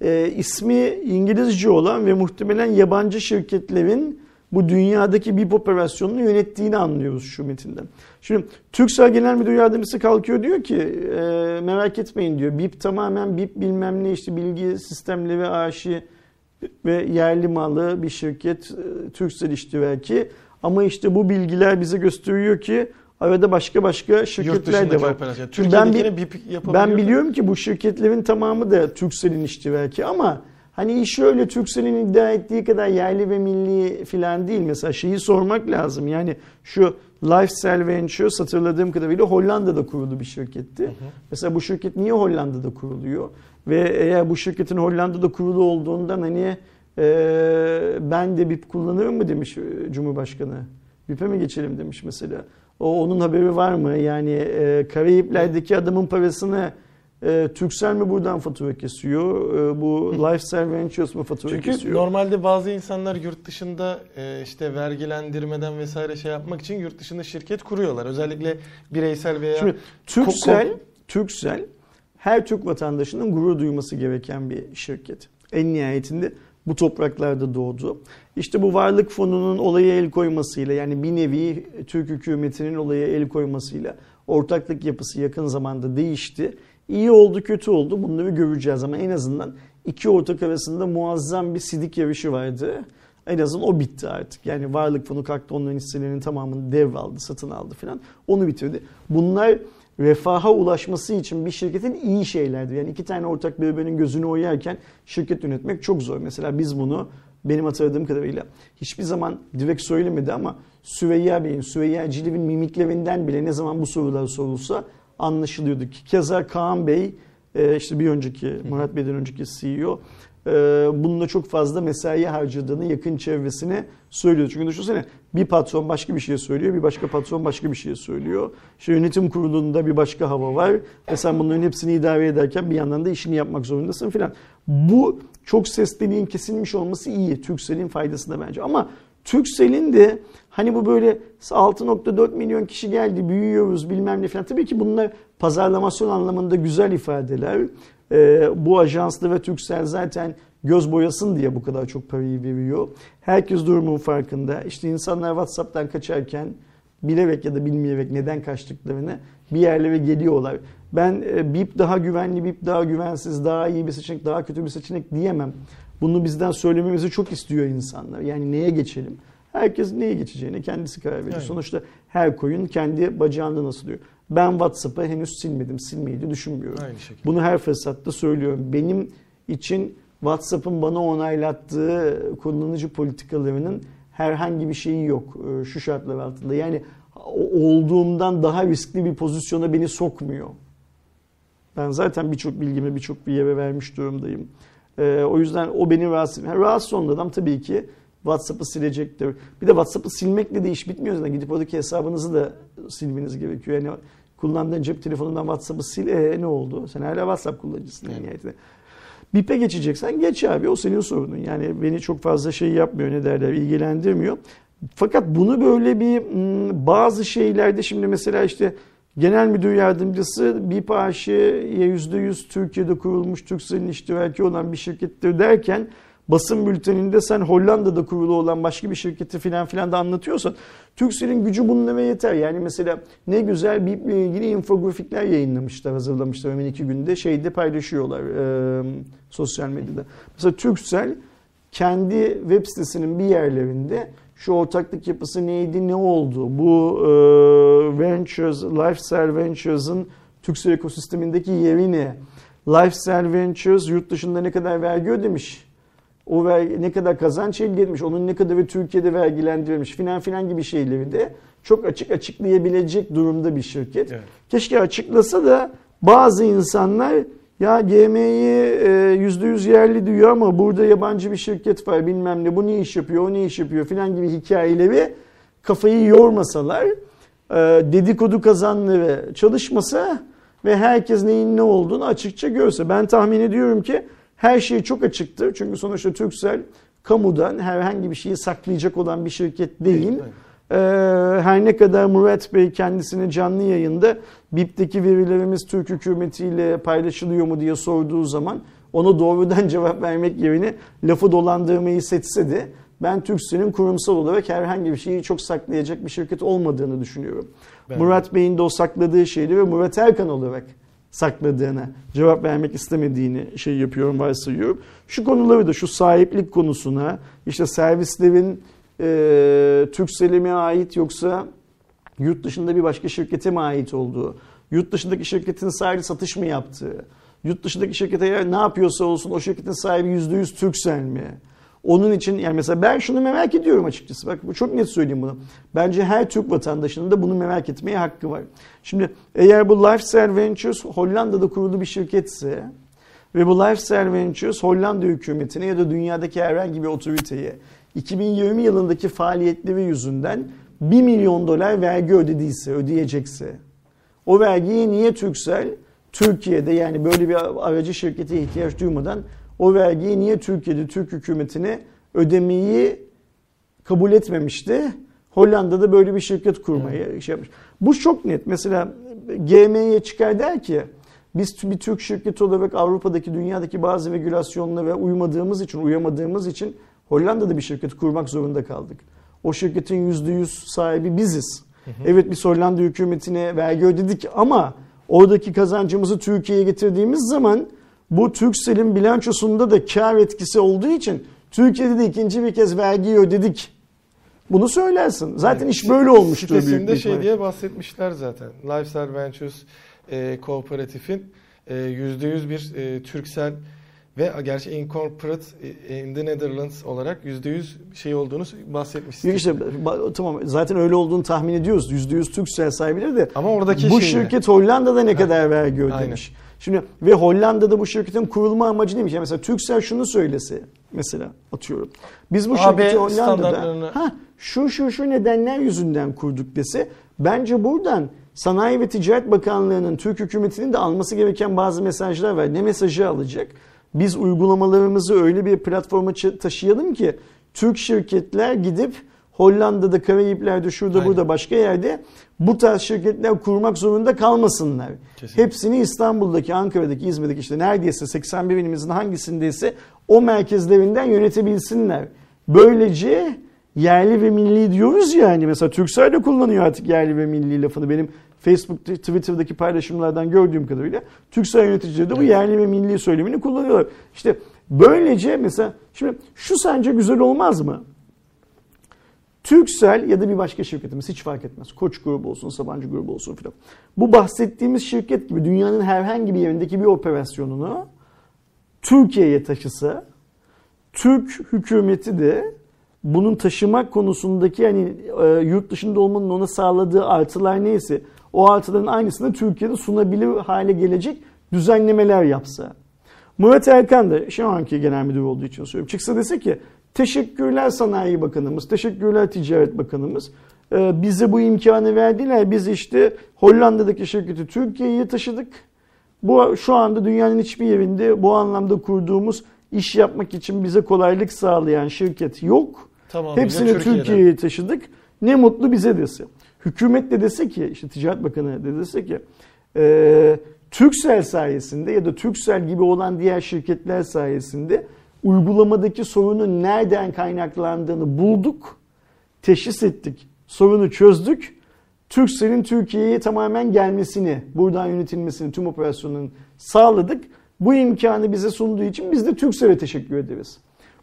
Speaker 2: e, ismi İngilizce olan ve muhtemelen yabancı şirketlerin bu dünyadaki BIP operasyonunu yönettiğini anlıyoruz şu metinden. Şimdi Turkcell Genel Müdür Yardımcısı kalkıyor diyor ki e, merak etmeyin diyor. BIP tamamen BIP bilmem ne işte bilgi sistemleri aşı ve yerli malı bir şirket e, Turkcell iştiraki. Ama işte bu bilgiler bize gösteriyor ki arada başka başka şirketler de var.
Speaker 1: operasyon.
Speaker 2: Çünkü ben, bi-
Speaker 1: BIP
Speaker 2: ben biliyorum ki bu şirketlerin tamamı da Turkcell'in iştiraki ama hani iş öyle Turkcell'in iddia ettiği kadar yerli ve milli filan değil. Mesela şeyi sormak lazım. Yani şu Lifestyle Ventures hatırladığım kadarıyla Hollanda'da kurulu bir şirketti. Mesela bu şirket niye Hollanda'da kuruluyor? Ve eğer bu şirketin Hollanda'da kurulu olduğundan hani e, ben de BIP kullanırım mı demiş e, Cumhurbaşkanı. BIP'e mi geçelim demiş mesela. O onun haberi var mı? Yani e, Karayipler'deki adamın parasını e, Turkcell mi buradan fatura kesiyor? E, bu Lifestyle Ventures mı fatura
Speaker 1: Çünkü
Speaker 2: kesiyor?
Speaker 1: normalde bazı insanlar yurt dışında e, işte vergilendirmeden vesaire şey yapmak için yurt dışında şirket kuruyorlar. Özellikle bireysel veya
Speaker 2: Şimdi Turkcell,
Speaker 1: Ko-
Speaker 2: Turkcell her Türk vatandaşının gurur duyması gereken bir şirket. En nihayetinde bu topraklarda doğdu. İşte bu varlık fonunun olaya el koymasıyla yani bir nevi Türk hükümetinin olaya el koymasıyla ortaklık yapısı yakın zamanda değişti. İyi oldu kötü oldu bunları göreceğiz ama en azından iki ortak arasında muazzam bir sidik yarışı vardı. En azından o bitti artık. Yani varlık fonu kalktı onların hisselerinin tamamını devraldı, satın aldı falan. Onu bitirdi. Bunlar refaha ulaşması için bir şirketin iyi şeylerdir. Yani iki tane ortak birbirinin gözünü oyarken şirket yönetmek çok zor. Mesela biz bunu benim hatırladığım kadarıyla hiçbir zaman direkt söylemedi ama Süreyya Bey'in, Süreyya Ciliv'in mimiklerinden bile ne zaman bu sorular sorulsa anlaşılıyordu. Keza Kaan Bey e, işte bir önceki Murat Bey'den önceki CEO e, bununla çok fazla mesai harcadığını yakın çevresine söylüyor. Çünkü düşünsene bir patron başka bir şey söylüyor, bir başka patron başka bir şey söylüyor. İşte yönetim kurulunda bir başka hava var ve sen bunların hepsini idare ederken bir yandan da işini yapmak zorundasın filan. Bu çok sesliliğin kesilmiş olması iyi. Turkcell'in faydasına bence. Ama Turkcell'in de hani bu böyle 6.4 milyon kişi geldi büyüyoruz bilmem ne falan. Tabii ki bunlar pazarlamasyon anlamında güzel ifadeler. Ee, bu ajanslı ve Turkcell zaten göz boyasın diye bu kadar çok parayı veriyor. Herkes durumun farkında. İşte insanlar WhatsApp'tan kaçarken bilerek ya da bilmeyerek neden kaçtıklarını bir yerlere geliyorlar. Ben e, BIP daha güvenli, BIP daha güvensiz, daha iyi bir seçenek, daha kötü bir seçenek diyemem. Bunu bizden söylememizi çok istiyor insanlar. Yani neye geçelim? Herkes neye geçeceğine kendisi karar veriyor.
Speaker 1: Aynen.
Speaker 2: Sonuçta her koyun kendi bacağında nasıl diyor. Ben WhatsApp'ı henüz silmedim. Silmeyi de düşünmüyorum.
Speaker 1: Aynı şekilde.
Speaker 2: Bunu her fırsatta söylüyorum. Benim için WhatsApp'ın bana onaylattığı kullanıcı politikalarının herhangi bir şeyi yok e, şu şartlar altında. Yani olduğumdan daha riskli bir pozisyona beni sokmuyor. Ben zaten birçok bilgimi birçok bir yere vermiş durumdayım. E, o yüzden o beni rahatsız ediyor. Rahatsız olan adam tabii ki WhatsApp'ı silecektir. Bir de WhatsApp'ı silmekle de iş bitmiyor zaten. Gidip oradaki hesabınızı da silmeniz gerekiyor. Yani kullandığın cep telefonundan WhatsApp'ı sil. E, ne oldu? Sen hala WhatsApp kullanıcısın
Speaker 1: Evet.
Speaker 2: nihayetinde. BIP'e geçeceksen geç abi o senin sorunun. Yani beni çok fazla şey yapmıyor ne derler ilgilendirmiyor. Fakat bunu böyle bir hmm, bazı şeylerde şimdi mesela işte genel müdür yardımcısı BIP AŞ'ye %100 Türkiye'de kurulmuş Türkcell'in iştiraki olan bir şirkettir derken basın bülteninde sen Hollanda'da kurulu olan başka bir şirketi filan filan da anlatıyorsan Türkcell'in gücü bununla yeter. Yani mesela ne güzel BIP'le ilgili infografikler yayınlamışlar, hazırlamışlar hemen iki günde şeyde paylaşıyorlar e, sosyal medyada. Mesela Türkcell kendi web sitesinin bir yerlerinde şu ortaklık yapısı neydi, ne oldu? Bu e, Ventures, Lifestyle Ventures'ın Türkcell ekosistemindeki yeri ne? Lifestyle Ventures yurt dışında ne kadar vergi ödemiş? O vergi, ne kadar kazanç elde etmiş, onun ne kadarı Türkiye'de vergilendirilmiş filan filan gibi şeyleri de çok açık açıklayabilecek durumda bir şirket.
Speaker 1: Evet.
Speaker 2: Keşke açıklasa da bazı insanlar ya GM'yi e, %100 yerli diyor ama burada yabancı bir şirket var bilmem ne bu ne iş yapıyor o ne iş yapıyor filan gibi hikayeleri kafayı yormasalar e, dedikodu kazanları çalışmasa ve herkes neyin ne olduğunu açıkça görse. Ben tahmin ediyorum ki her şey çok açıktır. Çünkü sonuçta Turkcell kamudan herhangi bir şeyi saklayacak olan bir şirket değil. Ee, her ne kadar Murat Bey kendisini canlı yayında BİP'teki verilerimiz Türk hükümetiyle paylaşılıyor mu diye sorduğu zaman ona doğrudan (laughs) cevap vermek yerine lafı dolandırmayı seçse de ben Türkcell'in kurumsal olarak herhangi bir şeyi çok saklayacak bir şirket olmadığını düşünüyorum.
Speaker 1: Ben-
Speaker 2: Murat Bey'in de o sakladığı şeyleri ve Murat Erkan olarak sakladığını, cevap vermek istemediğini şey yapıyorum, varsayıyorum. Şu konuları da şu sahiplik konusuna, işte servislerin e, Turkcell'e mi ait yoksa yurt dışında bir başka şirkete mi ait olduğu, yurt dışındaki şirketin sahibi satış mı yaptığı, yurt dışındaki şirkete ne yapıyorsa olsun o şirketin sahibi %100 Turkcell mi? Onun için yani mesela ben şunu merak ediyorum açıkçası. Bak bu çok net söyleyeyim bunu. Bence her Türk vatandaşının da bunu merak etmeye hakkı var. Şimdi eğer bu Lifestyle Ventures Hollanda'da kurulu bir şirketse ve bu Lifestyle Ventures Hollanda hükümetine ya da dünyadaki herhangi bir otoriteye 2020 yılındaki faaliyetleri yüzünden 1 milyon dolar vergi ödediyse, ödeyecekse o vergiyi niye Turkcell Türkiye'de yani böyle bir aracı şirkete ihtiyaç duymadan o vergiyi niye Türkiye'de Türk hükümetine ödemeyi kabul etmemişti? Hollanda'da böyle bir şirket kurmayı şey yapmış. Bu çok net. Mesela GM'ye çıkar der ki biz bir Türk şirketi olarak Avrupa'daki dünyadaki bazı regülasyonlara uymadığımız için, uyamadığımız için Hollanda'da bir şirket kurmak zorunda kaldık. O şirketin %100 sahibi biziz. Evet biz Hollanda hükümetine vergi ödedik ama oradaki kazancımızı Türkiye'ye getirdiğimiz zaman bu Turkcell'in bilançosunda da kar etkisi olduğu için Türkiye'de de ikinci bir kez vergiyi ödedik. Bunu söylersin. Zaten
Speaker 1: Yani
Speaker 2: iş böyle olmuştur büyük
Speaker 1: Sitesinde
Speaker 2: bir
Speaker 1: şey
Speaker 2: ihtimal.
Speaker 1: diye bahsetmişler zaten. Lifestyle Ventures e, kooperatifin e, %100 bir e, Türksel ve gerçi Incorporate e, in the Netherlands olarak %100 şey olduğunu bahsetmiş.
Speaker 2: Yok işte tamam zaten öyle olduğunu tahmin ediyoruz. %100 Turkcell sahibidir de
Speaker 1: Ama oradaki
Speaker 2: bu
Speaker 1: şeyle.
Speaker 2: şirket Hollanda'da ne
Speaker 1: Ha,
Speaker 2: kadar vergi ödemiş?
Speaker 1: aynen.
Speaker 2: Şimdi ve Hollanda'da bu şirketin kurulma amacı neymiş? Yani mesela Turkcell şunu söylese mesela atıyorum. Biz bu
Speaker 1: AB
Speaker 2: şirketi Hollanda'da ha, şu şu şu nedenler yüzünden kurduk dese bence buradan Sanayi ve Ticaret Bakanlığı'nın Türk hükümetinin de alması gereken bazı mesajlar var. Ne mesajı alacak? Biz uygulamalarımızı öyle bir platforma taşıyalım ki Türk şirketler gidip Hollanda'da, Karayipler'de, şurada
Speaker 1: Aynen.
Speaker 2: burada başka yerde bu tarz şirketler kurmak zorunda kalmasınlar.
Speaker 1: Kesinlikle.
Speaker 2: Hepsini İstanbul'daki, Ankara'daki, İzmir'deki işte neredeyse 81 ilimizin hangisindeyse o merkezlerinden yönetebilsinler. Böylece yerli ve milli diyoruz ya hani mesela Türksel de kullanıyor artık yerli ve milli lafını. Benim Facebook, Twitter'daki paylaşımlardan gördüğüm kadarıyla Türksel yöneticileri de bu yerli ve milli söylemini kullanıyorlar. İşte böylece mesela şimdi şu sence güzel olmaz mı? Türksel ya da bir başka şirketimiz hiç fark etmez. Koç grubu olsun, Sabancı grubu olsun filan. Bu bahsettiğimiz şirket gibi dünyanın herhangi bir yerindeki bir operasyonunu Türkiye'ye taşısa Türk hükümeti de bunun taşımak konusundaki yani e, yurt dışında olmanın ona sağladığı artılar neyse o artıların aynısını Türkiye'de sunabilir hale gelecek düzenlemeler yapsa. Murat Erkan da şu anki genel müdür olduğu için söylüyorum. Çıksa dese ki teşekkürler Sanayi Bakanımız, teşekkürler Ticaret Bakanımız. E, bize bu imkanı verdiler. Biz işte Hollanda'daki şirketi Türkiye'ye taşıdık. Bu şu anda dünyanın hiçbir yerinde bu anlamda kurduğumuz iş yapmak için bize kolaylık sağlayan şirket yok.
Speaker 1: Tamamıyla
Speaker 2: Hepsini. Türkiye'ye taşıdık. Ne mutlu bize dese. Hükümet de dese ki, işte Ticaret Bakanı de dese ki, e, Türksel sayesinde ya da Türksel gibi olan diğer şirketler sayesinde uygulamadaki sorunun nereden kaynaklandığını bulduk, teşhis ettik, sorunu çözdük. Türksel'in Türkiye'ye tamamen gelmesini, buradan yönetilmesini, tüm operasyonun sağladık. Bu imkanı bize sunduğu için biz de Türksel'e teşekkür ederiz.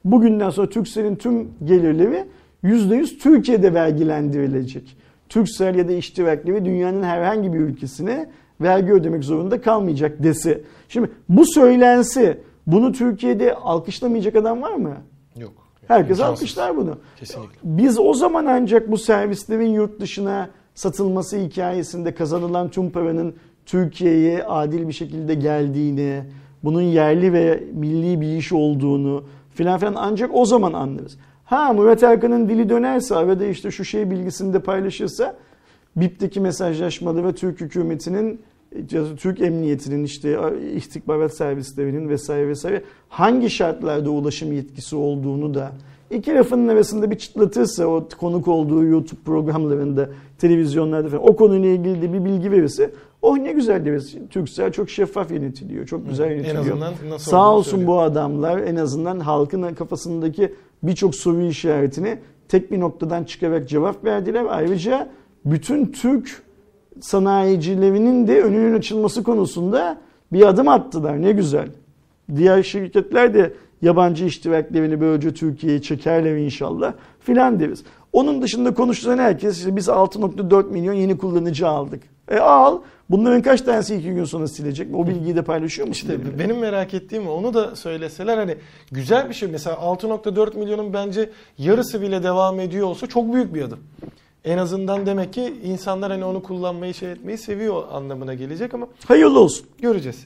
Speaker 2: Bugünden sonra Türksel'in tüm gelirleri %100 Türkiye'de vergilendirilecek. Türksel ya da iştirakleri dünyanın herhangi bir ülkesine vergi ödemek zorunda kalmayacak dese. Şimdi bu söylense bunu Türkiye'de alkışlamayacak adam var mı?
Speaker 1: Yok.
Speaker 2: Herkes
Speaker 1: İmkansız.
Speaker 2: alkışlar bunu.
Speaker 1: Kesinlikle.
Speaker 2: Biz o zaman ancak bu servislerin yurt dışına satılması hikayesinde kazanılan tüm paranın Türkiye'ye adil bir şekilde geldiğini, bunun yerli ve milli bir iş olduğunu filan filan ancak o zaman anlarız. Ha Murat Erkan'ın dili dönerse arada işte şu şey bilgisini de paylaşırsa BİP'teki mesajlaşmaları ve Türk hükümetinin Türk emniyetinin işte istihbarat servislerinin vesaire vesaire hangi şartlarda ulaşım yetkisi olduğunu da iki lafının arasında bir çıtlatırsa o konuk olduğu YouTube programlarında, televizyonlarda falan o konuyla ilgili de bir bilgi verirse oh ne güzel deriz. Türksel çok şeffaf yönetiliyor. Çok güzel
Speaker 1: En
Speaker 2: yönetiliyor.
Speaker 1: azından nasıl
Speaker 2: Sağ olsun
Speaker 1: söylüyor.
Speaker 2: bu adamlar en azından halkın kafasındaki birçok soru işaretini tek bir noktadan çıkarak cevap verdiler. Ayrıca bütün Türk sanayicilerinin de önünün açılması konusunda bir adım attılar. Ne güzel. Diğer şirketler de yabancı iştiraklerini böylece Türkiye'ye çekerler inşallah filan deriz. Onun dışında konuşulan herkes işte biz 6.4 milyon yeni kullanıcı aldık. E al. Bunların kaç tanesi iki gün sonra silecek? O bilgiyi de paylaşıyor musun?
Speaker 1: İşte
Speaker 2: benimle?
Speaker 1: benim merak ettiğim onu da söyleseler hani güzel bir şey. Mesela 6.4 milyonun bence yarısı bile devam ediyor olsa çok büyük bir adım. En azından demek ki insanlar hani onu kullanmayı şey etmeyi seviyor anlamına gelecek ama
Speaker 2: Hayırlı olsun.
Speaker 1: göreceğiz.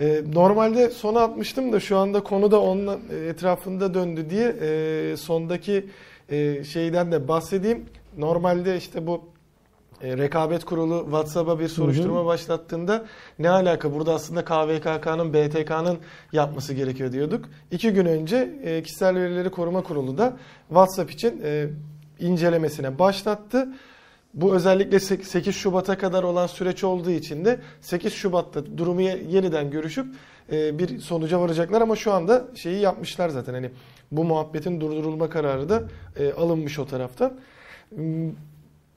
Speaker 1: Ee, normalde sona atmıştım da şu anda konu da onun etrafında döndü diye e, sondaki e, şeyden de bahsedeyim. Normalde işte bu e, rekabet kurulu WhatsApp'a bir soruşturma başlattığında ne alaka burada aslında KVKK'nın BTK'nın yapması gerekiyor diyorduk. İki gün önce e, kişisel verileri koruma kurulu da WhatsApp için e, incelemesine başlattı. Bu özellikle 8 Şubat'a kadar olan süreç olduğu için de 8 Şubat'ta durumu ye- yeniden görüşüp e, bir sonuca varacaklar ama şu anda şeyi yapmışlar zaten hani bu muhabbetin durdurulma kararı da e, alınmış o taraftan.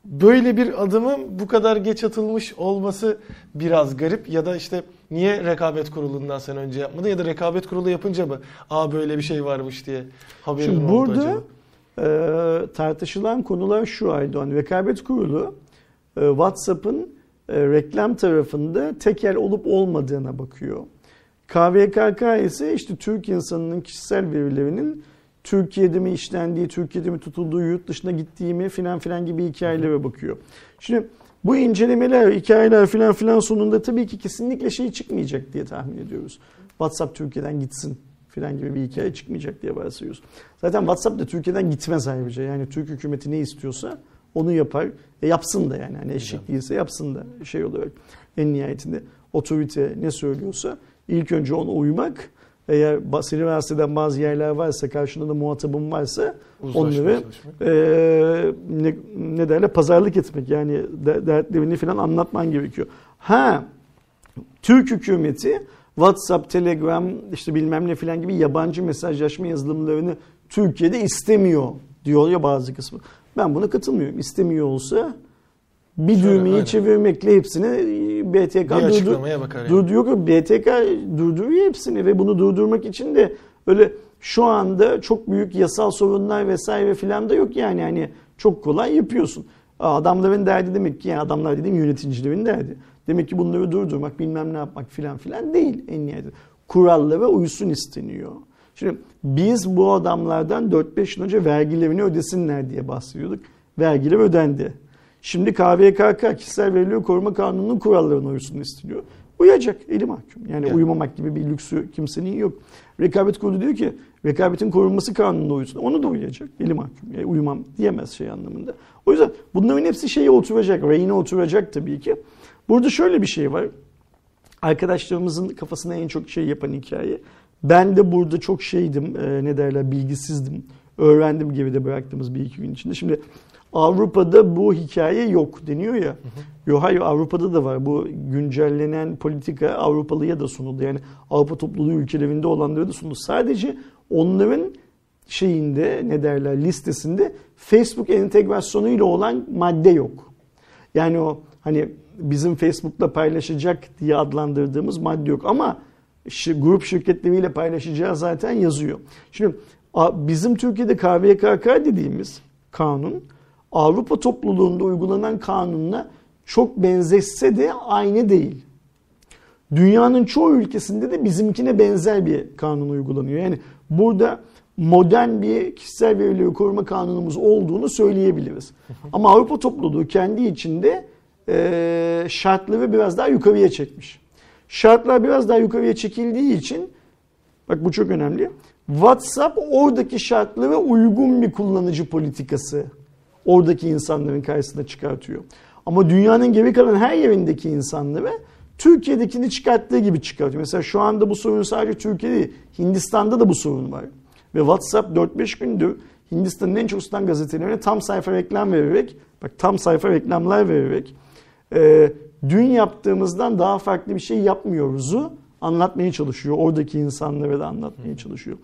Speaker 1: Böyle bir adımın bu kadar geç atılmış olması biraz garip ya da işte niye rekabet kurulundan sen önce yapmadı ya da rekabet kurulu yapınca mı aa böyle bir şey varmış diye haberin
Speaker 2: Şimdi
Speaker 1: oldu
Speaker 2: burada
Speaker 1: acaba?
Speaker 2: E, tartışılan konular şu Aydoğan. Rekabet Kurulu e, WhatsApp'ın e, reklam tarafında tekel olup olmadığına bakıyor. KVKK ise işte Türk insanının kişisel verilerinin Türkiye'de mi işlendiği, Türkiye'de mi tutulduğu, yurt dışına gittiği mi filan filan gibi hikayelere bakıyor. Şimdi bu incelemeler, hikayeler filan filan sonunda tabii ki kesinlikle şey çıkmayacak diye tahmin ediyoruz. WhatsApp Türkiye'den gitsin filan gibi bir hikaye çıkmayacak diye varsayıyoruz. Zaten WhatsApp da Türkiye'den gitmez ayrıca. Yani Türk hükümeti ne istiyorsa onu yapar. E yapsın da yani. Hani eşek değilse yapsın da şey olarak. En nihayetinde otorite ne söylüyorsa ilk önce ona uymak. Eğer seni rahatsız eden bazı yerler varsa, karşında da muhatabın varsa
Speaker 1: Uzlaşmaya
Speaker 2: onları
Speaker 1: çalışmak.
Speaker 2: e, ne, ne derler pazarlık etmek yani de- dertlerini falan anlatman gerekiyor. Ha Türk hükümeti WhatsApp, Telegram, işte bilmem ne filan gibi yabancı mesajlaşma yazılımlarını Türkiye'de istemiyor diyor ya bazı kısmı. Ben buna katılmıyorum. İstemiyor olsa bir
Speaker 1: Şöyle,
Speaker 2: düğmeyi
Speaker 1: aynen.
Speaker 2: çevirmekle hepsini BTK durdur,
Speaker 1: yani.
Speaker 2: durduruyor. BTK durduruyor hepsini ve bunu durdurmak için de öyle şu anda çok büyük yasal sorunlar vesaire filan da yok yani hani çok kolay yapıyorsun. Adamların derdi demek ki yani adamlar dediğim yöneticilerin derdi. Demek ki bunları durdurmak bilmem ne yapmak filan filan değil en nihayetinde. Kurallara uysun isteniyor. Şimdi biz bu adamlardan 4-5 yıl önce vergilerini ödesinler diye bahsediyorduk. Vergiler ödendi. Şimdi KVKK kişisel verileri koruma kanununun kurallarına uysun isteniyor. Uyacak eli mahkum. Yani
Speaker 1: Yani.
Speaker 2: uyumamak gibi bir lüksü kimsenin yok. Rekabet kurulu diyor ki rekabetin korunması kanununa uysun. Onu da uyacak. Eli mahkum. Yani uyumam diyemez şey anlamında. O yüzden bunların hepsi şeye oturacak. Reyine oturacak tabii ki. Burada şöyle bir şey var. Arkadaşlarımızın kafasına en çok şey yapan hikaye. Ben de burada çok şeydim, e, ne derler, bilgisizdim. Öğrendim geride bıraktığımız bir iki gün içinde. Şimdi Avrupa'da bu hikaye yok deniyor ya. Yok hayır Avrupa'da da var. Bu güncellenen politika Avrupalıya da sunuldu. Yani Avrupa topluluğu ülkelerinde olanlara da sunuldu. Sadece onların şeyinde ne derler listesinde Facebook entegrasyonuyla olan madde yok. Yani o hani bizim Facebook'ta paylaşacak diye adlandırdığımız madde yok ama grup şirketleriyle paylaşacağı zaten yazıyor. Şimdi bizim Türkiye'de KVKK dediğimiz kanun Avrupa topluluğunda uygulanan kanunla çok benzeşse de aynı değil. Dünyanın çoğu ülkesinde de bizimkine benzer bir kanun uygulanıyor. Yani burada modern bir kişisel verileri koruma kanunumuz olduğunu söyleyebiliriz. Ama Avrupa topluluğu kendi içinde e, şartları biraz daha yukarıya çekmiş. Şartlar biraz daha yukarıya çekildiği için bak bu çok önemli. WhatsApp oradaki şartlara uygun bir kullanıcı politikası oradaki insanların karşısına çıkartıyor. Ama dünyanın geri kalan her yerindeki insanları Türkiye'dekini çıkarttığı gibi çıkartıyor. Mesela şu anda bu sorun sadece Türkiye'de değil, Hindistan'da da bu sorun var. Ve WhatsApp 4-5 gündür Hindistan'ın en çok satan gazetelerine tam sayfa reklam vererek, bak tam sayfa reklamlar vererek, e, dün yaptığımızdan daha farklı bir şey yapmıyoruzu anlatmaya çalışıyor. Oradaki insanlara da anlatmaya çalışıyor.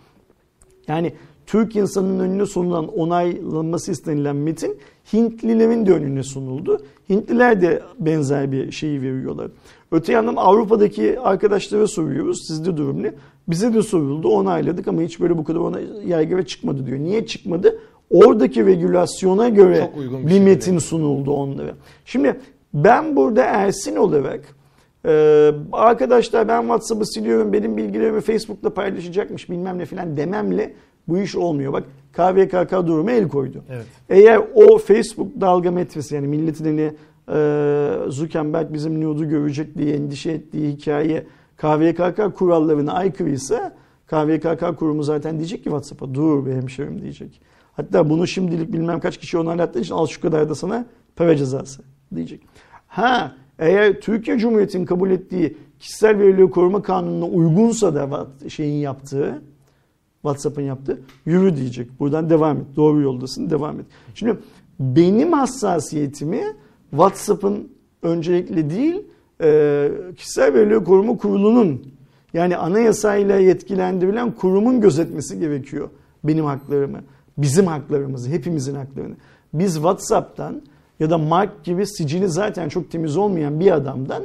Speaker 2: Yani Türk insanının önüne sunulan onaylanması istenilen metin Hintlilerin de önüne sunuldu. Hintliler de benzer bir şeyi veriyorlar. Öte yandan Avrupa'daki arkadaşlara soruyoruz. Sizde durum ne? Bize de soruldu. Onayladık ama hiç böyle bu kadar ona yaygara çıkmadı diyor. Niye çıkmadı? Oradaki regülasyona göre
Speaker 1: bir
Speaker 2: bir
Speaker 1: şekilde.
Speaker 2: metin sunuldu onlara. Şimdi ben burada Ersin olarak ee, arkadaşlar ben WhatsApp'ı siliyorum benim bilgilerimi Facebook'ta paylaşacakmış bilmem ne filan dememle bu iş olmuyor. Bak KVKK durumu el koydu.
Speaker 1: Evet.
Speaker 2: Eğer o Facebook dalga metresi yani milletin hani e, Zuckerberg bizim nude'u görecek diye endişe ettiği hikaye KVKK kurallarına aykırıysa KVKK kurumu zaten diyecek ki WhatsApp'a dur be hemşerim diyecek. Hatta bunu şimdilik bilmem kaç kişi onaylattığı için al şu kadar da sana para cezası diyecek. Ha eğer Türkiye Cumhuriyeti'nin kabul ettiği kişisel verileri koruma kanununa uygunsa da şeyin yaptığı WhatsApp'ın yaptığı yürü diyecek. Buradan devam et. Doğru yoldasın devam et. Şimdi benim hassasiyetimi WhatsApp'ın öncelikle değil e, kişisel verileri koruma kurulunun yani anayasayla yetkilendirilen kurumun gözetmesi gerekiyor benim haklarımı. Bizim haklarımızı, hepimizin haklarını. Biz WhatsApp'tan ya da Mark gibi sicili zaten çok temiz olmayan bir adamdan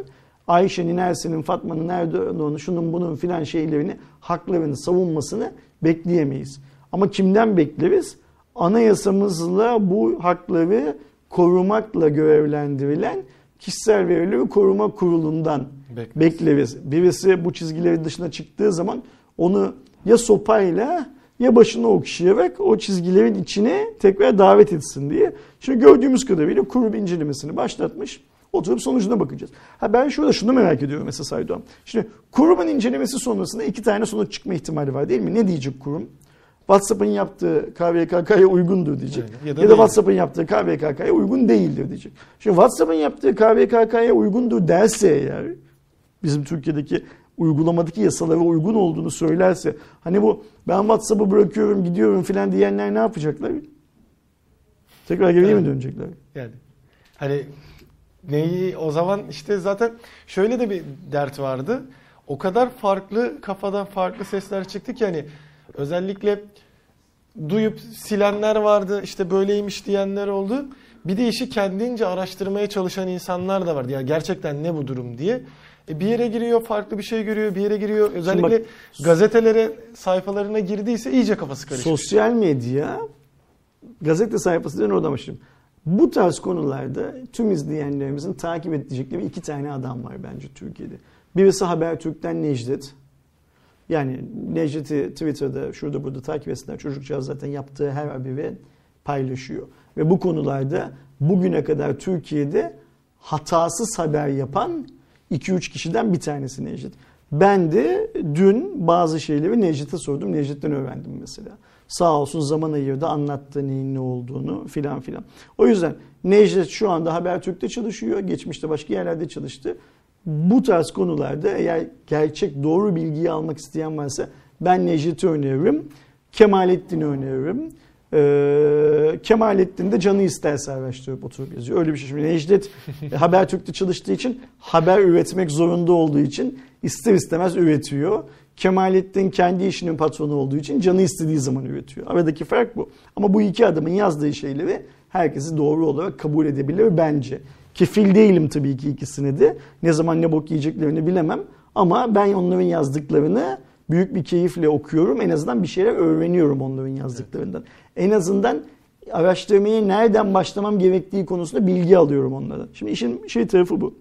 Speaker 2: Ayşe'nin, Ersin'in, Fatma'nın, Erdoğan'ın, şunun bunun filan şeylerini, haklarını savunmasını bekleyemeyiz. Ama kimden bekleriz? Anayasamızla bu hakları korumakla görevlendirilen kişisel verileri koruma kurulundan
Speaker 1: Bekleriz.
Speaker 2: bekleriz. Birisi bu çizgilerin dışına çıktığı zaman onu ya sopayla ya başına okşayarak o çizgilerin içine tekrar davet etsin diye. Şimdi gördüğümüz kadarıyla kurum incelemesini başlatmış. Oturup sonucuna bakacağız. Ha ben şurada şunu merak ediyorum mesela Saydoğan. Şimdi kurumun incelemesi sonrasında iki tane sonuç çıkma ihtimali var değil mi? Ne diyecek kurum? WhatsApp'ın yaptığı KVKK'ya uygundur diyecek.
Speaker 1: Aynen.
Speaker 2: Ya
Speaker 1: Ya
Speaker 2: da,
Speaker 1: da değil.
Speaker 2: WhatsApp'ın yaptığı KVKK'ya uygun değildir diyecek. Şimdi WhatsApp'ın yaptığı KVKK'ya uygundur derse eğer bizim Türkiye'deki uygulamadaki yasalara uygun olduğunu söylerse hani bu ben WhatsApp'ı bırakıyorum gidiyorum filan diyenler ne yapacaklar? Tekrar geriye mi
Speaker 1: Evet.
Speaker 2: dönecekler?
Speaker 1: Yani hani neyi o zaman işte zaten şöyle de bir dert vardı. O kadar farklı kafadan farklı sesler çıktı ki hani özellikle duyup silenler vardı işte böyleymiş diyenler oldu. Bir de işi kendince araştırmaya çalışan insanlar da var. Ya gerçekten ne bu durum diye. E bir yere giriyor, farklı bir şey görüyor, bir yere giriyor. Özellikle
Speaker 2: bak-
Speaker 1: gazetelere sayfalarına girdiyse iyice kafası karışıyor.
Speaker 2: Sosyal medya gazete sayfasından oradan başlayayım. Bu tarz konularda tüm izleyenlerimizin takip edecekleri iki tane adam var bence Türkiye'de. Birisi Habertürk'ten Necdet. Yani Necdet'i Twitter'da şurada burada takip etsinler. Çocukcağız zaten yaptığı her haberi paylaşıyor. Ve bu konularda bugüne kadar Türkiye'de hatasız haber yapan 2-3 kişiden bir tanesi Necdet. Ben de dün bazı şeyleri Necdet'e sordum. Necdet'ten öğrendim mesela. Sağ olsun zaman ayırdı anlattı neyin ne olduğunu filan filan. O yüzden Necdet şu anda Habertürk'te çalışıyor. Geçmişte başka yerlerde çalıştı. Bu tarz konularda eğer gerçek doğru bilgiyi almak isteyen varsa ben Necdet'i öneririm. Kemalettin'i öneririm. Ee, Kemalettin de canı isterse araştırıp oturup yazıyor. Öyle bir şey. Şimdi Necdet (laughs) Habertürk'te çalıştığı için haber üretmek zorunda olduğu için ister istemez üretiyor. Kemalettin kendi işinin patronu olduğu için canı istediği zaman üretiyor. Aradaki fark bu. Ama bu iki adamın yazdığı şeyleri herkesi doğru olarak kabul edebilir bence. Kefil değilim tabii ki ikisine de. Ne zaman ne bok yiyeceklerini bilemem. Ama ben onların yazdıklarını büyük bir keyifle okuyorum. En azından bir şeyler öğreniyorum onların yazdıklarından. En azından araştırmaya nereden başlamam gerektiği konusunda bilgi alıyorum onlardan. Şimdi işin şey tarafı bu.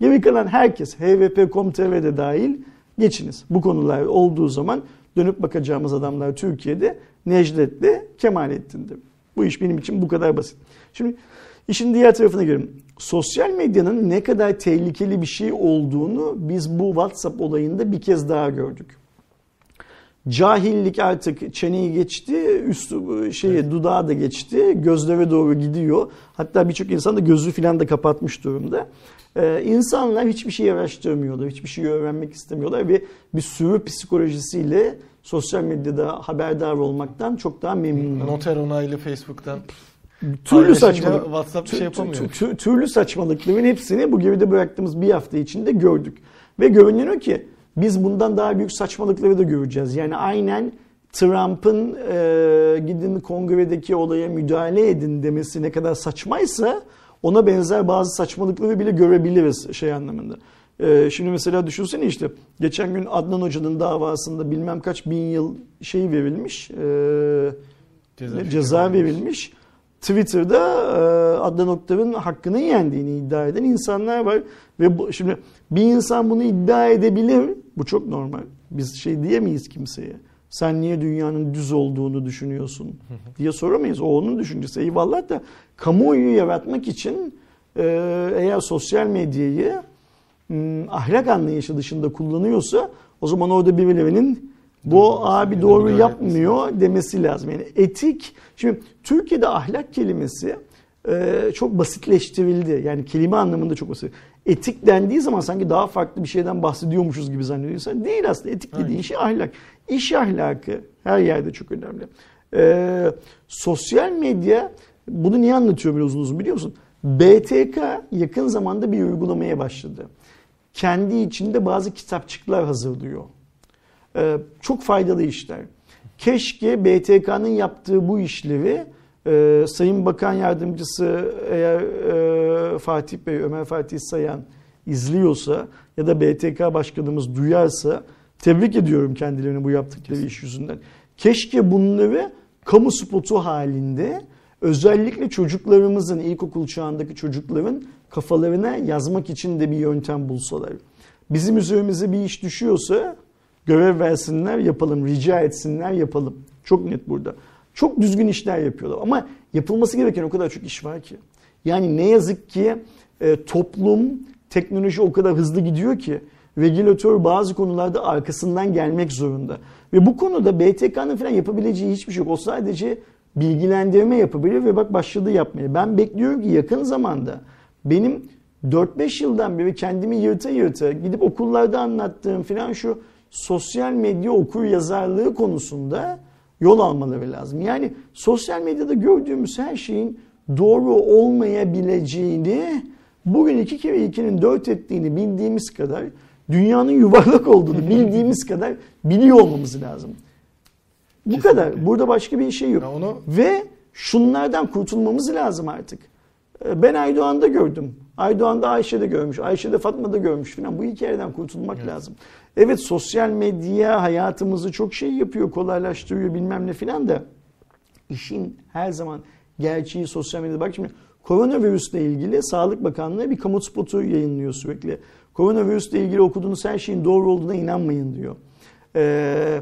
Speaker 2: Geri kalan herkes, hvp.com.tr'de dahil geçiniz. Bu konular olduğu zaman dönüp bakacağımız adamlar Türkiye'de Necdet'le Kemalettin'dir. Bu iş benim için bu kadar basit. Şimdi işin diğer tarafına gelelim. Sosyal medyanın ne kadar tehlikeli bir şey olduğunu biz bu WhatsApp olayında bir kez daha gördük. Cahillik artık çeneyi geçti, üstü şeye dudağı da geçti, gözlere doğru gidiyor. Hatta birçok insan da gözü filan da kapatmış durumda. Ee, insanlar hiçbir şey araştırmıyorlar, hiçbir şey öğrenmek istemiyorlar ve bir sürü psikolojisiyle sosyal medyada haberdar olmaktan çok daha memnunlar.
Speaker 1: Noter onaylı Facebook'tan.
Speaker 2: Türlü saçmalık.
Speaker 1: WhatsApp bir şey yapamıyor.
Speaker 2: Tü- tü- Türlü saçmalıkların hepsini bu geride bıraktığımız bir hafta içinde gördük. Ve görünüyor ki biz bundan daha büyük saçmalıkları da göreceğiz. Yani aynen Trump'ın e, gidin kongredeki olaya müdahale edin demesi ne kadar saçmaysa ona benzer bazı saçmalıkları bile görebiliriz şey anlamında. E, şimdi mesela düşünsene işte geçen gün Adnan Hoca'nın davasında bilmem kaç bin yıl şey verilmiş. E,
Speaker 1: Ceza,
Speaker 2: ceza, verilmiş. Twitter'da e, Adnan Oktar'ın hakkını yendiğini iddia eden insanlar var. Ve bu, şimdi bir insan bunu iddia edebilir. Bu çok normal. Biz şey diyemeyiz kimseye. Sen niye dünyanın düz olduğunu düşünüyorsun diye soramayız. O onun düşüncesi. Eyvallah da kamuoyu yaratmak için e, eğer sosyal medyayı ahlak anlayışı dışında kullanıyorsa o zaman orada birilerinin bu abi doğru yapmıyor demesi lazım. Yani etik, şimdi Türkiye'de ahlak kelimesi e, çok basitleştirildi. Yani kelime anlamında çok basit. Etik dendiği zaman sanki daha farklı bir şeyden bahsediyormuşuz gibi zannediyorsan değil aslında. Etik dediğin
Speaker 1: Aynen.
Speaker 2: şey ahlak. İş ahlakı her yerde çok önemli. E, sosyal medya, bunu niye anlatıyorum uzun uzun biliyor musun? BTK yakın zamanda bir uygulamaya başladı. Kendi içinde bazı kitapçıklar hazırlıyor. Ee, çok faydalı işler. Keşke BTK'nın yaptığı bu işlevi e, Sayın Bakan Yardımcısı eğer e, Fatih Bey, Ömer Fatih Sayan izliyorsa ya da BTK Başkanımız duyarsa tebrik ediyorum kendilerini bu yaptıkları iş yüzünden. Keşke bunları kamu spotu halinde özellikle çocuklarımızın, ilkokul çağındaki çocukların kafalarına yazmak için de bir yöntem bulsalar. Bizim üzerimize bir iş düşüyorsa görev versinler yapalım, rica etsinler yapalım. Çok net burada. Çok düzgün işler yapıyorlar ama yapılması gereken o kadar çok iş var ki. Yani ne yazık ki e, toplum, teknoloji o kadar hızlı gidiyor ki regülatör bazı konularda arkasından gelmek zorunda. Ve bu konuda BTK'nın falan yapabileceği hiçbir şey yok. O sadece bilgilendirme yapabilir ve bak başladı yapmaya. Ben bekliyorum ki yakın zamanda benim 4-5 yıldan beri kendimi yırta yırta gidip okullarda anlattığım falan şu sosyal medya okur yazarlığı konusunda yol almaları lazım. Yani sosyal medyada gördüğümüz her şeyin doğru olmayabileceğini bugün iki kere ikinin dört ettiğini bildiğimiz kadar dünyanın yuvarlak olduğunu bildiğimiz (laughs) kadar biliyor olmamız lazım. Bu
Speaker 1: Kesinlikle.
Speaker 2: kadar. Burada başka bir şey yok.
Speaker 1: Ya onu
Speaker 2: Ve şunlardan kurtulmamız lazım artık. E, ben Aydoğan'da gördüm. Aydoğan'da Ayşe'de görmüş. Ayşe'de Fatma'da görmüş falan. Bu hikayeden kurtulmak
Speaker 1: Evet.
Speaker 2: lazım. Evet sosyal medya hayatımızı çok şey yapıyor, kolaylaştırıyor bilmem ne filan da işin her zaman gerçeği sosyal medyada. Bak şimdi koronavirüsle ilgili Sağlık Bakanlığı bir kamu spotu yayınlıyor sürekli. Koronavirüsle ilgili okuduğunuz her şeyin doğru olduğuna inanmayın diyor. Ee,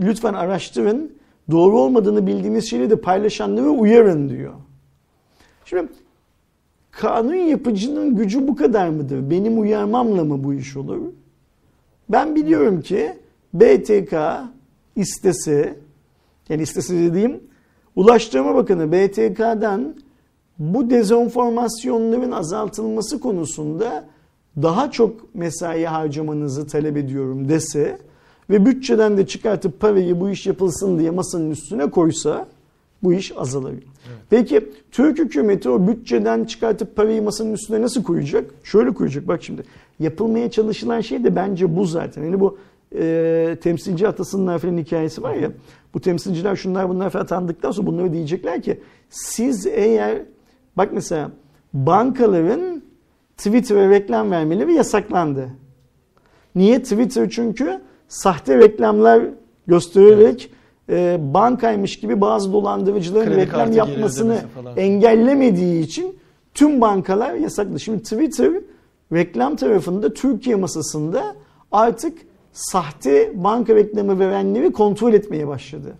Speaker 2: lütfen araştırın. Doğru olmadığını bildiğiniz şeyleri de paylaşanları uyarın diyor. Şimdi kanun yapıcının gücü bu kadar mıdır? Benim uyarmamla mı bu iş olur? Ben biliyorum ki BTK istese, yani istese dediğim Ulaştırma Bakanı BTK'dan bu dezenformasyonların azaltılması konusunda daha çok mesai harcamanızı talep ediyorum dese ve bütçeden de çıkartıp parayı bu iş yapılsın diye masanın üstüne koysa bu iş azalır. Peki Türk hükümeti o bütçeden çıkartıp parayı masanın üstüne nasıl koyacak? Şöyle koyacak bak şimdi. Yapılmaya çalışılan şey de bence bu zaten. Yani bu e, temsilci atasının falan hikayesi var ya. Bu temsilciler şunlar bunlar falan tanıdıktan sonra bunları diyecekler ki siz eğer bak mesela bankaların Twitter'a reklam vermeleri yasaklandı. Niye? Twitter çünkü sahte reklamlar göstererek e, bankaymış gibi bazı dolandırıcıların
Speaker 1: Kredi
Speaker 2: reklam yapmasını engellemediği için tüm bankalar yasakladı. Şimdi Twitter reklam tarafında Türkiye masasında artık sahte banka reklamı verenleri kontrol etmeye başladı.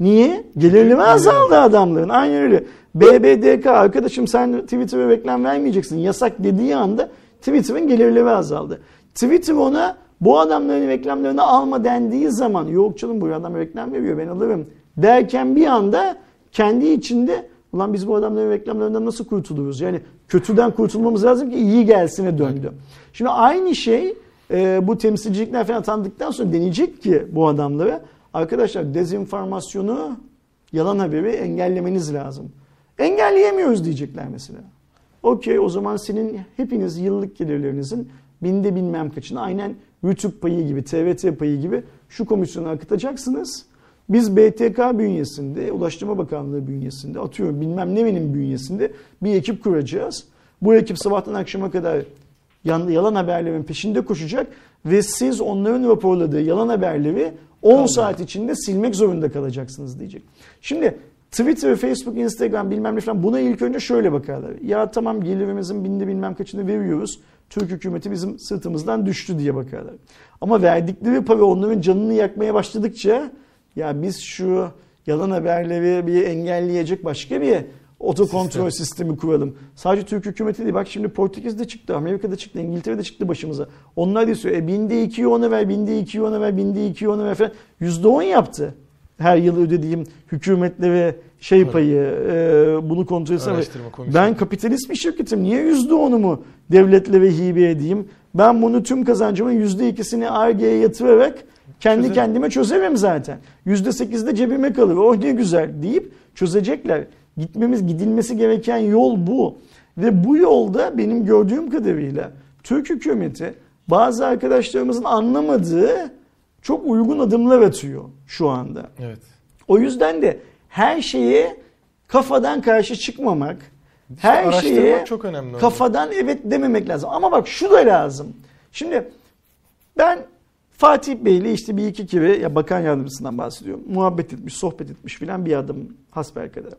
Speaker 2: Niye? Gelirleri azaldı adamların. Aynen öyle. BBDK arkadaşım sen Twitter'a reklam vermeyeceksin. Yasak dediği anda Twitter'ın gelirleri azaldı. Twitter ona bu adamların reklamlarını alma dendiği zaman yok canım bu adam reklam veriyor ben alırım derken bir anda kendi içinde ulan biz bu adamların reklamlarından nasıl kurtuluruz? Yani kötüden kurtulmamız lazım ki iyi gelsine döndü. Şimdi aynı şey e, bu temsilcilikler falan tanıdıktan sonra deneyecek ki bu adamlara arkadaşlar dezenformasyonu yalan haberi engellemeniz lazım. Engelleyemiyoruz diyecekler mesela. Okey o zaman senin hepiniz yıllık gelirlerinizin binde bilmem kaçını aynen YouTube payı gibi, TVT payı gibi şu komisyona akıtacaksınız. Biz BTK bünyesinde, Ulaştırma Bakanlığı bünyesinde, atıyorum bilmem ne benim bünyesinde bir ekip kuracağız. Bu ekip sabahtan akşama kadar yalan haberlerin peşinde koşacak ve siz onların raporladığı yalan haberleri 10
Speaker 1: Kaldı.
Speaker 2: saat içinde silmek zorunda kalacaksınız diyecek. Şimdi Twitter, Facebook, Instagram bilmem ne falan buna ilk önce şöyle bakarlar. Ya tamam gelirimizin binde bilmem kaçını veriyoruz. Türk hükümeti bizim sırtımızdan düştü diye bakarlar. Ama verdikleri para onların canını yakmaya başladıkça ya biz şu yalan haberleri bir engelleyecek başka bir otokontrol sistemi kuralım. Sadece Türk hükümeti değil. Bak şimdi Portekiz'de çıktı, Amerika'da çıktı, İngiltere'de çıktı başımıza. Onlar da istiyor. E binde ikiyi ona ver, binde ikiyi ona ver, binde ikiyi ona ver falan. Yüzde on yaptı. Her yıl ödediğim hükümetlere şey payı e, bunu kontrol etsem. Ben kapitalist bir şirketim. Niye yüzde onumu devletlere hibe edeyim? Ben bunu tüm kazancımın yüzde ikisini Ar-Ge'ye yatırarak kendi
Speaker 1: Çözerim.
Speaker 2: kendime çözerim zaten. Yüzde sekiz de cebime kalır. Oh ne güzel deyip çözecekler. Gitmemiz, gidilmesi gereken yol bu. Ve bu yolda benim gördüğüm kadarıyla Türk hükümeti bazı arkadaşlarımızın anlamadığı çok uygun adımlar atıyor şu anda.
Speaker 1: Evet.
Speaker 2: O yüzden de her şeye kafadan karşı çıkmamak, her şeye
Speaker 1: çok önemli
Speaker 2: kafadan evet dememek lazım. Ama bak şu da lazım. Şimdi ben Fatih Bey'le işte bir iki kere ya bakan yardımcısından bahsediyorum. Muhabbet etmiş, sohbet etmiş filan bir adam hasbelkader.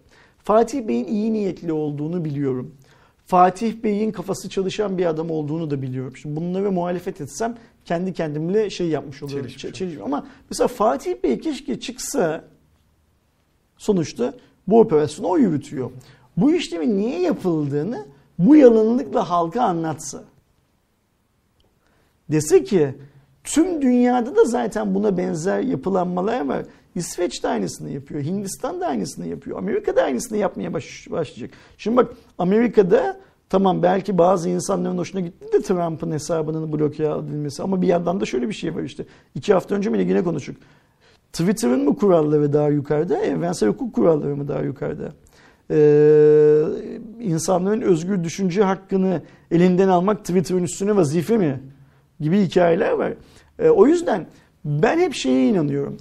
Speaker 2: Fatih Bey'in iyi niyetli olduğunu biliyorum. Fatih Bey'in kafası çalışan bir adam olduğunu da biliyorum. Şimdi bunlara muhalefet etsem kendi kendimle şey yapmış oluyorum.
Speaker 1: Çelişmiş
Speaker 2: Çe- çelişmiş. Ama mesela Fatih Bey keşke çıksa sonuçta bu operasyonu o yürütüyor. Bu işlemin niye yapıldığını bu yalanlıkla halka anlatsa. Dese ki tüm dünyada da zaten buna benzer yapılanmalar var. İsveç de aynısını yapıyor. Hindistan da aynısını yapıyor. Amerika da aynısını yapmaya baş- başlayacak. Şimdi bak Amerika'da tamam belki bazı insanların hoşuna gitti de Trump'ın hesabının bloke edilmesi. Ama bir yandan da şöyle bir şey var işte. İki hafta önce mi ne yine konuştuk. Twitter'ın mı kuralları daha yukarıda, evrensel hukuk kuralları mı daha yukarıda? Ee, insanların özgür düşünce hakkını elinden almak Twitter'ın üstüne vazife mi? Gibi hikayeler var. Ee, o yüzden ben hep şeye inanıyorum.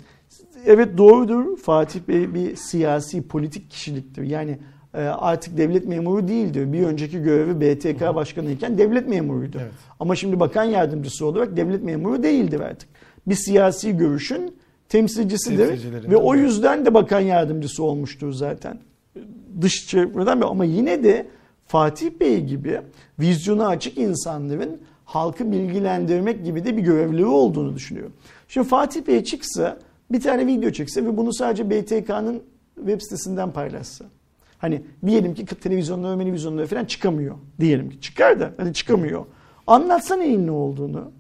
Speaker 2: Evet doğrudur Fatih Bey bir siyasi politik kişiliktir. Yani e, artık devlet memuru değildi. Bir önceki görevi BTK başkanı iken devlet memuruydu.
Speaker 1: Evet.
Speaker 2: Ama şimdi bakan yardımcısı olarak devlet memuru değildir artık. Bir siyasi görüşün temsilcisidir ve o yüzden de bakan yardımcısı olmuştur zaten. Dış çevreden ama yine de Fatih Bey gibi vizyonu açık insanların halkı bilgilendirmek gibi de bir görevliği olduğunu düşünüyorum. Şimdi Fatih Bey çıksa bir tane video çekse ve bunu sadece BTK'nın web sitesinden paylaşsa. Hani diyelim ki televizyonlara, televizyonlara falan çıkamıyor. Diyelim ki çıkar da hani çıkamıyor. Anlatsa neyin ne olduğunu.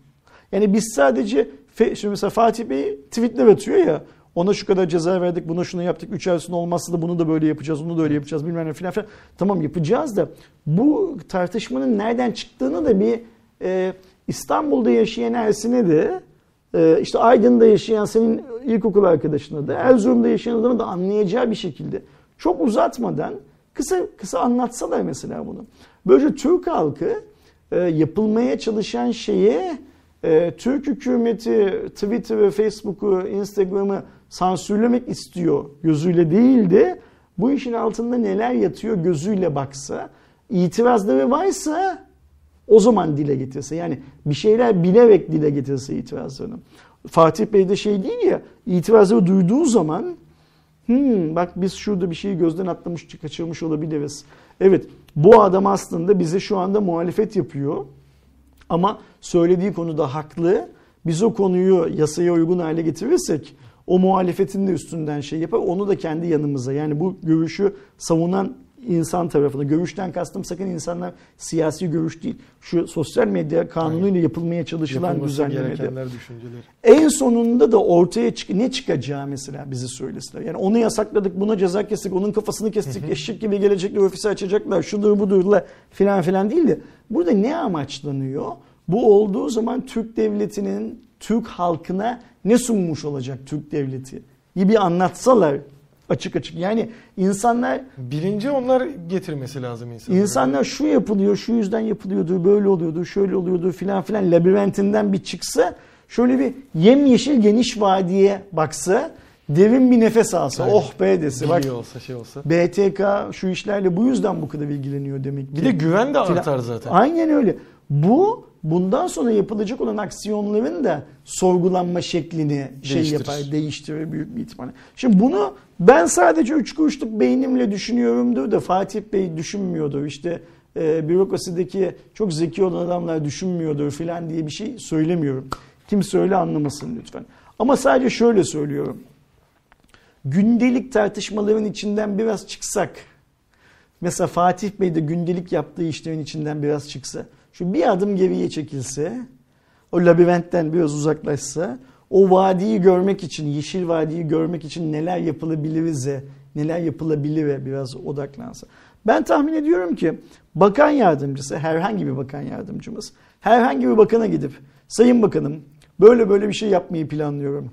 Speaker 2: Yani biz sadece şimdi mesela Fatih Bey tweetler atıyor ya ona şu kadar ceza verdik, buna şunu yaptık, üç ay sonra olmazsa da bunu da böyle yapacağız, bunu da öyle yapacağız bilmem ne filan filan. Tamam yapacağız da bu tartışmanın nereden çıktığını da bir e, İstanbul'da yaşayan Ersin'e de işte Aydın'da yaşayan senin ilkokul arkadaşına da Erzurum'da yaşayan adamı da anlayacağı bir şekilde çok uzatmadan kısa kısa anlatsalar mesela bunu. Böylece Türk halkı e, yapılmaya çalışan şeye e, Türk hükümeti Twitter ve Facebook'u, Instagram'ı sansürlemek istiyor gözüyle değil de bu işin altında neler yatıyor gözüyle baksa, itirazları varsa o zaman dile getirse. Yani bir şeyler bilerek dile getirse itirazlarını. Fatih Bey de şey değil ya, itirazları duyduğu zaman Hmm, bak biz şurada bir şeyi gözden atlamış, kaçırmış olabiliriz. Evet, bu adam aslında bize şu anda muhalefet yapıyor. Ama söylediği konuda haklı. Biz o konuyu yasaya uygun hale getirirsek o muhalefetin de üstünden şey yapar. Onu da kendi yanımıza yani bu görüşü savunan insan tarafına. Görüşten kastım sakın insanlar siyasi görüş değil. Şu sosyal medya kanunuyla yapılmaya çalışılan düzenlemede. En sonunda da ortaya çık ne çıkacağı mesela bizi söylesinler. Yani onu yasakladık, buna ceza kestik, onun kafasını kestik, eşek gibi gelecekler, ofisi açacaklar, şudur budurla filan filan değil de burada ne amaçlanıyor? Bu olduğu zaman Türk devletinin Türk halkına ne sunmuş olacak Türk devleti? İyi bir anlatsalar açık açık. Yani insanlar
Speaker 1: Bilinci onlar getirmesi lazım insanlara.
Speaker 2: İnsanlar şu yapılıyor, şu yüzden yapılıyordu, böyle oluyordu, şöyle oluyordu filan filan labirentinden bir çıksa şöyle bir yemyeşil geniş vadiye baksa derin bir nefes alsa
Speaker 1: Aynen.
Speaker 2: oh be dese. Bak
Speaker 1: olsa şey olsa.
Speaker 2: BTK şu işlerle bu yüzden bu kadar ilgileniyor demek ki.
Speaker 1: Bir de güven de artar zaten.
Speaker 2: Aynen öyle. Bu bundan sonra yapılacak olan aksiyonların da sorgulanma şeklini şey yapar, değiştirir büyük bir ihtimalle. Şimdi bunu ben sadece üç kuruşluk beynimle düşünüyorumdur da Fatih Bey düşünmüyordur. İşte e, bürokrasideki çok zeki olan adamlar düşünmüyordur filan diye bir şey söylemiyorum. Kimse öyle anlamasın lütfen. Ama sadece şöyle söylüyorum. Gündelik tartışmaların içinden biraz çıksak, mesela Fatih Bey de gündelik yaptığı işlerin içinden biraz çıksa, şu bir adım geriye çekilse, o labirentten biraz uzaklaşsa, o vadiyi görmek için, yeşil vadiyi görmek için neler yapılabilirize, neler yapılabilire biraz odaklansa. Ben tahmin ediyorum ki bakan yardımcısı, herhangi bir bakan yardımcımız, herhangi bir bakana gidip, Sayın Bakanım böyle böyle bir şey yapmayı planlıyorum.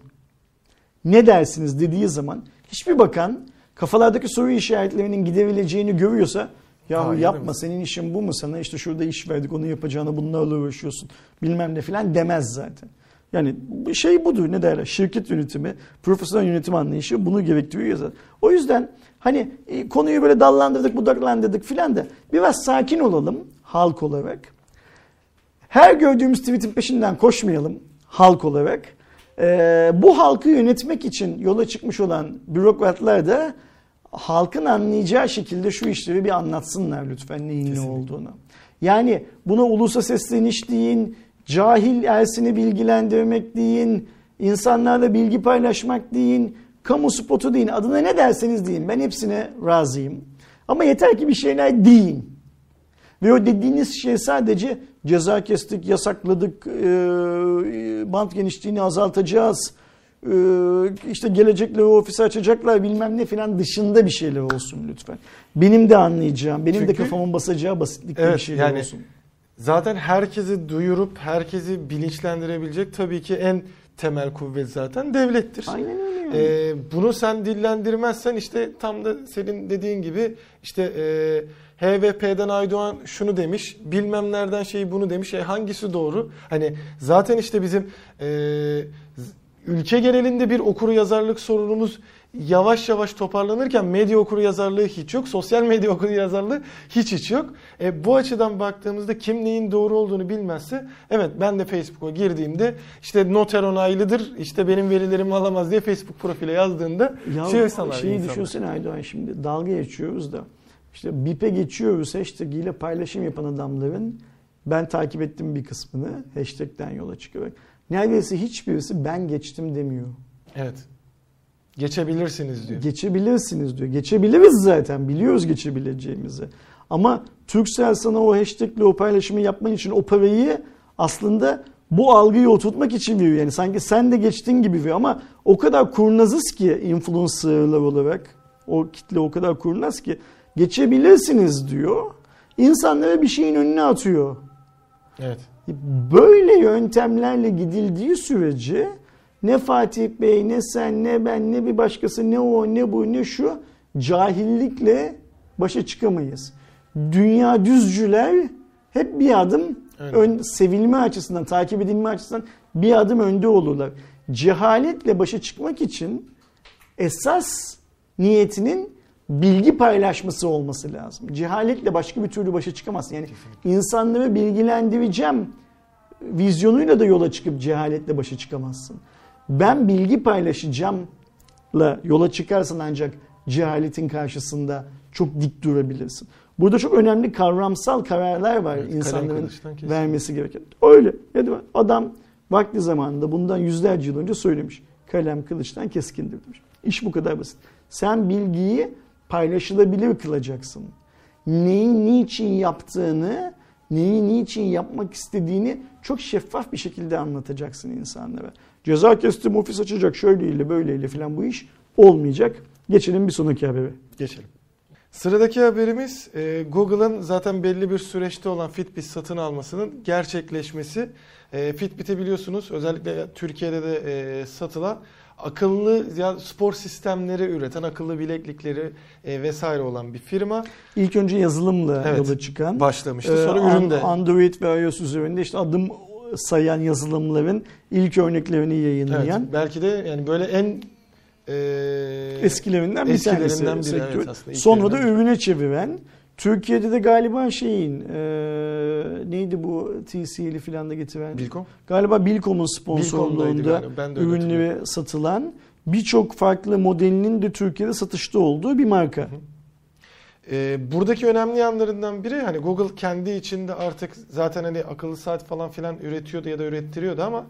Speaker 2: Ne dersiniz dediği zaman hiçbir bakan kafalardaki soru işaretlerinin gidebileceğini görüyorsa ya
Speaker 1: Hayır
Speaker 2: yapma senin işin bu mu sana işte şurada iş verdik onu yapacağına bunlarla uğraşıyorsun bilmem ne filan demez zaten. Yani şey budur ne derler şirket yönetimi, profesyonel yönetim anlayışı bunu gerektiriyor zaten. O yüzden hani e, konuyu böyle dallandırdık budaklandırdık filan da biraz sakin olalım halk olarak. Her gördüğümüz tweetin peşinden koşmayalım halk olarak. Ee, bu halkı yönetmek için yola çıkmış olan bürokratlar da halkın anlayacağı şekilde şu işleri bir anlatsınlar lütfen neyin ne olduğunu. Yani buna ulusa sesleniş deyin, cahil Ersin'i bilgilendirmek deyin, insanlarla bilgi paylaşmak deyin, kamu spotu deyin, adına ne derseniz deyin. Ben hepsine razıyım. Ama yeter ki bir şeyler deyin. Ve o dediğiniz şey sadece ceza kestik, yasakladık, bant genişliğini azaltacağız, işte gelecekler o ofisi açacaklar bilmem ne filan dışında bir şeyler olsun lütfen. Benim de anlayacağım, benim de
Speaker 1: Çünkü-
Speaker 2: kafamın basacağı basitlikte
Speaker 1: Evet,
Speaker 2: bir şeyler
Speaker 1: yani
Speaker 2: olsun.
Speaker 1: Zaten herkesi duyurup herkesi bilinçlendirebilecek tabii ki en temel kuvvet zaten devlettir.
Speaker 2: Aynen öyle yani.
Speaker 1: Ee, bunu sen dillendirmezsen işte tam da senin dediğin gibi işte e, HVP'den Aydoğan şunu demiş, bilmem nereden şey bunu demiş. E, hangisi doğru? Hani zaten işte bizim e, ülke genelinde bir okuru yazarlık sorunumuz yavaş yavaş toparlanırken medya okuru yazarlığı hiç yok. Sosyal medya (laughs) okuru yazarlığı hiç hiç yok. E, bu açıdan baktığımızda kim neyin doğru olduğunu bilmezse evet ben de Facebook'a girdiğimde işte noter onaylıdır işte benim verilerimi alamaz diye Facebook profile yazdığında
Speaker 2: Ya
Speaker 1: şey sanar
Speaker 2: şeyi
Speaker 1: insanlar.
Speaker 2: düşünsene Aydoğan şimdi dalga geçiyoruz da işte BİP'e geçiyoruz hashtag ile paylaşım yapan adamların ben takip ettim bir kısmını hashtag'ten yola çıkarak. Neredeyse hiçbirisi ben geçtim demiyor.
Speaker 1: Evet. Geçebilirsiniz diyor.
Speaker 2: Geçebilirsiniz diyor. Geçebiliriz zaten biliyoruz geçebileceğimizi. Ama Turkcell sana o hashtag ile o paylaşımı yapman için o parayı aslında bu algıyı oturtmak için veriyor. Yani sanki sen de geçtin gibi veriyor ama o kadar kurnazız ki influencerlar olarak o kitle o kadar kurnaz ki geçebilirsiniz diyor. İnsanlara bir şeyin önüne atıyor.
Speaker 1: Evet.
Speaker 2: Böyle yöntemlerle gidildiği sürece ne Fatih Bey ne sen ne ben ne bir başkası ne o ne bu ne şu cahillikle başa çıkamayız. Dünya düzcüler hep bir adım ön, sevilme açısından, takip edilme açısından bir adım önde olurlar. Cehaletle başa çıkmak için esas niyetinin bilgi paylaşması olması lazım. Cehaletle başka bir türlü başa çıkamazsın. Yani insanları bilgilendireceğim vizyonuyla da yola çıkıp cehaletle başa çıkamazsın. Ben bilgi paylaşacağımla yola çıkarsan ancak cehaletin karşısında çok dik durabilirsin. Burada çok önemli kavramsal kararlar var
Speaker 1: Evet,
Speaker 2: insanların vermesi gereken. Öyle. Adam vakti zamanında bundan yüzlerce yıl önce söylemiş. Kalem kılıçtan keskindir demiş. İş bu kadar basit. Sen bilgiyi paylaşılabilir kılacaksın. Neyi niçin yaptığını, neyi niçin yapmak istediğini çok şeffaf bir şekilde anlatacaksın insanlara. Ceza kestim ofis açacak şöyleyle böyleyle falan bu iş olmayacak. Geçelim bir sonraki habere.
Speaker 1: Geçelim. Sıradaki haberimiz e, Google'ın zaten belli bir süreçte olan Fitbit satın almasının gerçekleşmesi. E, Fitbit'i biliyorsunuz özellikle Türkiye'de de e, satılan akıllı ya spor sistemleri üreten, akıllı bileklikleri e, vesaire olan bir firma
Speaker 2: İlk önce yazılımla
Speaker 1: Evet.
Speaker 2: yola çıkan
Speaker 1: başlamıştı. Sonra
Speaker 2: Ee, An-
Speaker 1: ürün de
Speaker 2: Android ve iOS üzerinde işte adım sayan yazılımların ilk örneklerini
Speaker 1: evet,
Speaker 2: yayınlayan
Speaker 1: belki de yani böyle en e,
Speaker 2: eskilerinden bir
Speaker 1: eskilerinden
Speaker 2: tanesi
Speaker 1: biri,
Speaker 2: sektör.
Speaker 1: evet,
Speaker 2: Sonra da ürüne çeviren Türkiye'de de galiba şeyin e, neydi bu TCL'i falan da getiren
Speaker 1: Bilkom.
Speaker 2: galiba Bilkom'un sponsorluğunda
Speaker 1: hatırlıyorum.
Speaker 2: ürünleri satılan birçok farklı modelinin de Türkiye'de satışta olduğu bir marka.
Speaker 1: Ee, buradaki önemli yanlarından biri hani Google kendi içinde artık zaten hani akıllı saat falan filan üretiyordu ya da ürettiriyordu ama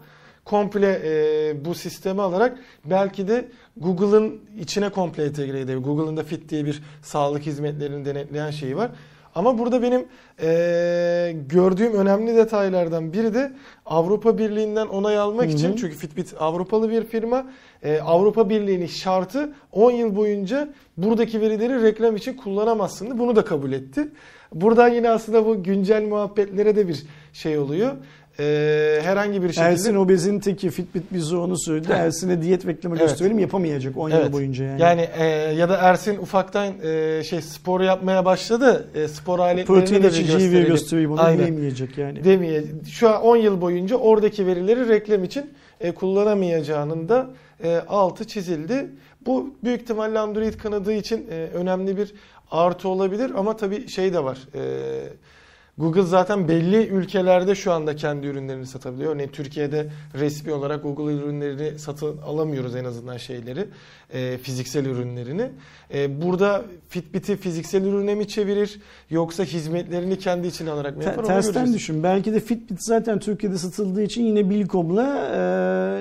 Speaker 1: komple e, bu sistemi alarak belki de Google'ın içine komple entegre edebilir. Google'ın da Fit diye bir sağlık hizmetlerini denetleyen şeyi var. Ama burada benim e, gördüğüm önemli detaylardan biri de Avrupa Birliği'nden onay almak
Speaker 2: Hı hı.
Speaker 1: için çünkü Fitbit Avrupalı bir firma. E, Avrupa Birliği'nin şartı 10 yıl boyunca buradaki verileri reklam için kullanamazsın. Bunu da kabul etti. Buradan yine aslında bu güncel muhabbetlere de bir şey oluyor. E, herhangi bir şekilde
Speaker 2: Ersin Obez'in teki Fitbit bize onu söyledi. Ersin'e diyet reklamı
Speaker 1: Evet.
Speaker 2: gösterelim yapamayacak 10
Speaker 1: Evet.
Speaker 2: yıl boyunca yani.
Speaker 1: yani e, ya da Ersin ufaktan e, şey spor yapmaya başladı. E, spor aletlerini
Speaker 2: Protein
Speaker 1: de gösterelim.
Speaker 2: göstereyim onu
Speaker 1: Aynen.
Speaker 2: diyemeyecek yani.
Speaker 1: demeye şu an 10 yıl boyunca oradaki verileri reklam için e, kullanamayacağının da e, altı çizildi. Bu büyük ihtimalle Android kanadı için e, önemli bir artı olabilir ama tabii şey de var. E, Google zaten belli ülkelerde şu anda kendi ürünlerini satabiliyor. Örneğin Türkiye'de resmi olarak Google ürünlerini satın alamıyoruz en azından şeyleri, e, fiziksel ürünlerini. E, burada Fitbit'i fiziksel ürüne mi çevirir yoksa hizmetlerini kendi içine alarak mı
Speaker 2: Te-
Speaker 1: yapar? onu
Speaker 2: tersten
Speaker 1: göreceğiz.
Speaker 2: düşün. Belki de Fitbit zaten Türkiye'de satıldığı için yine Bilkom'la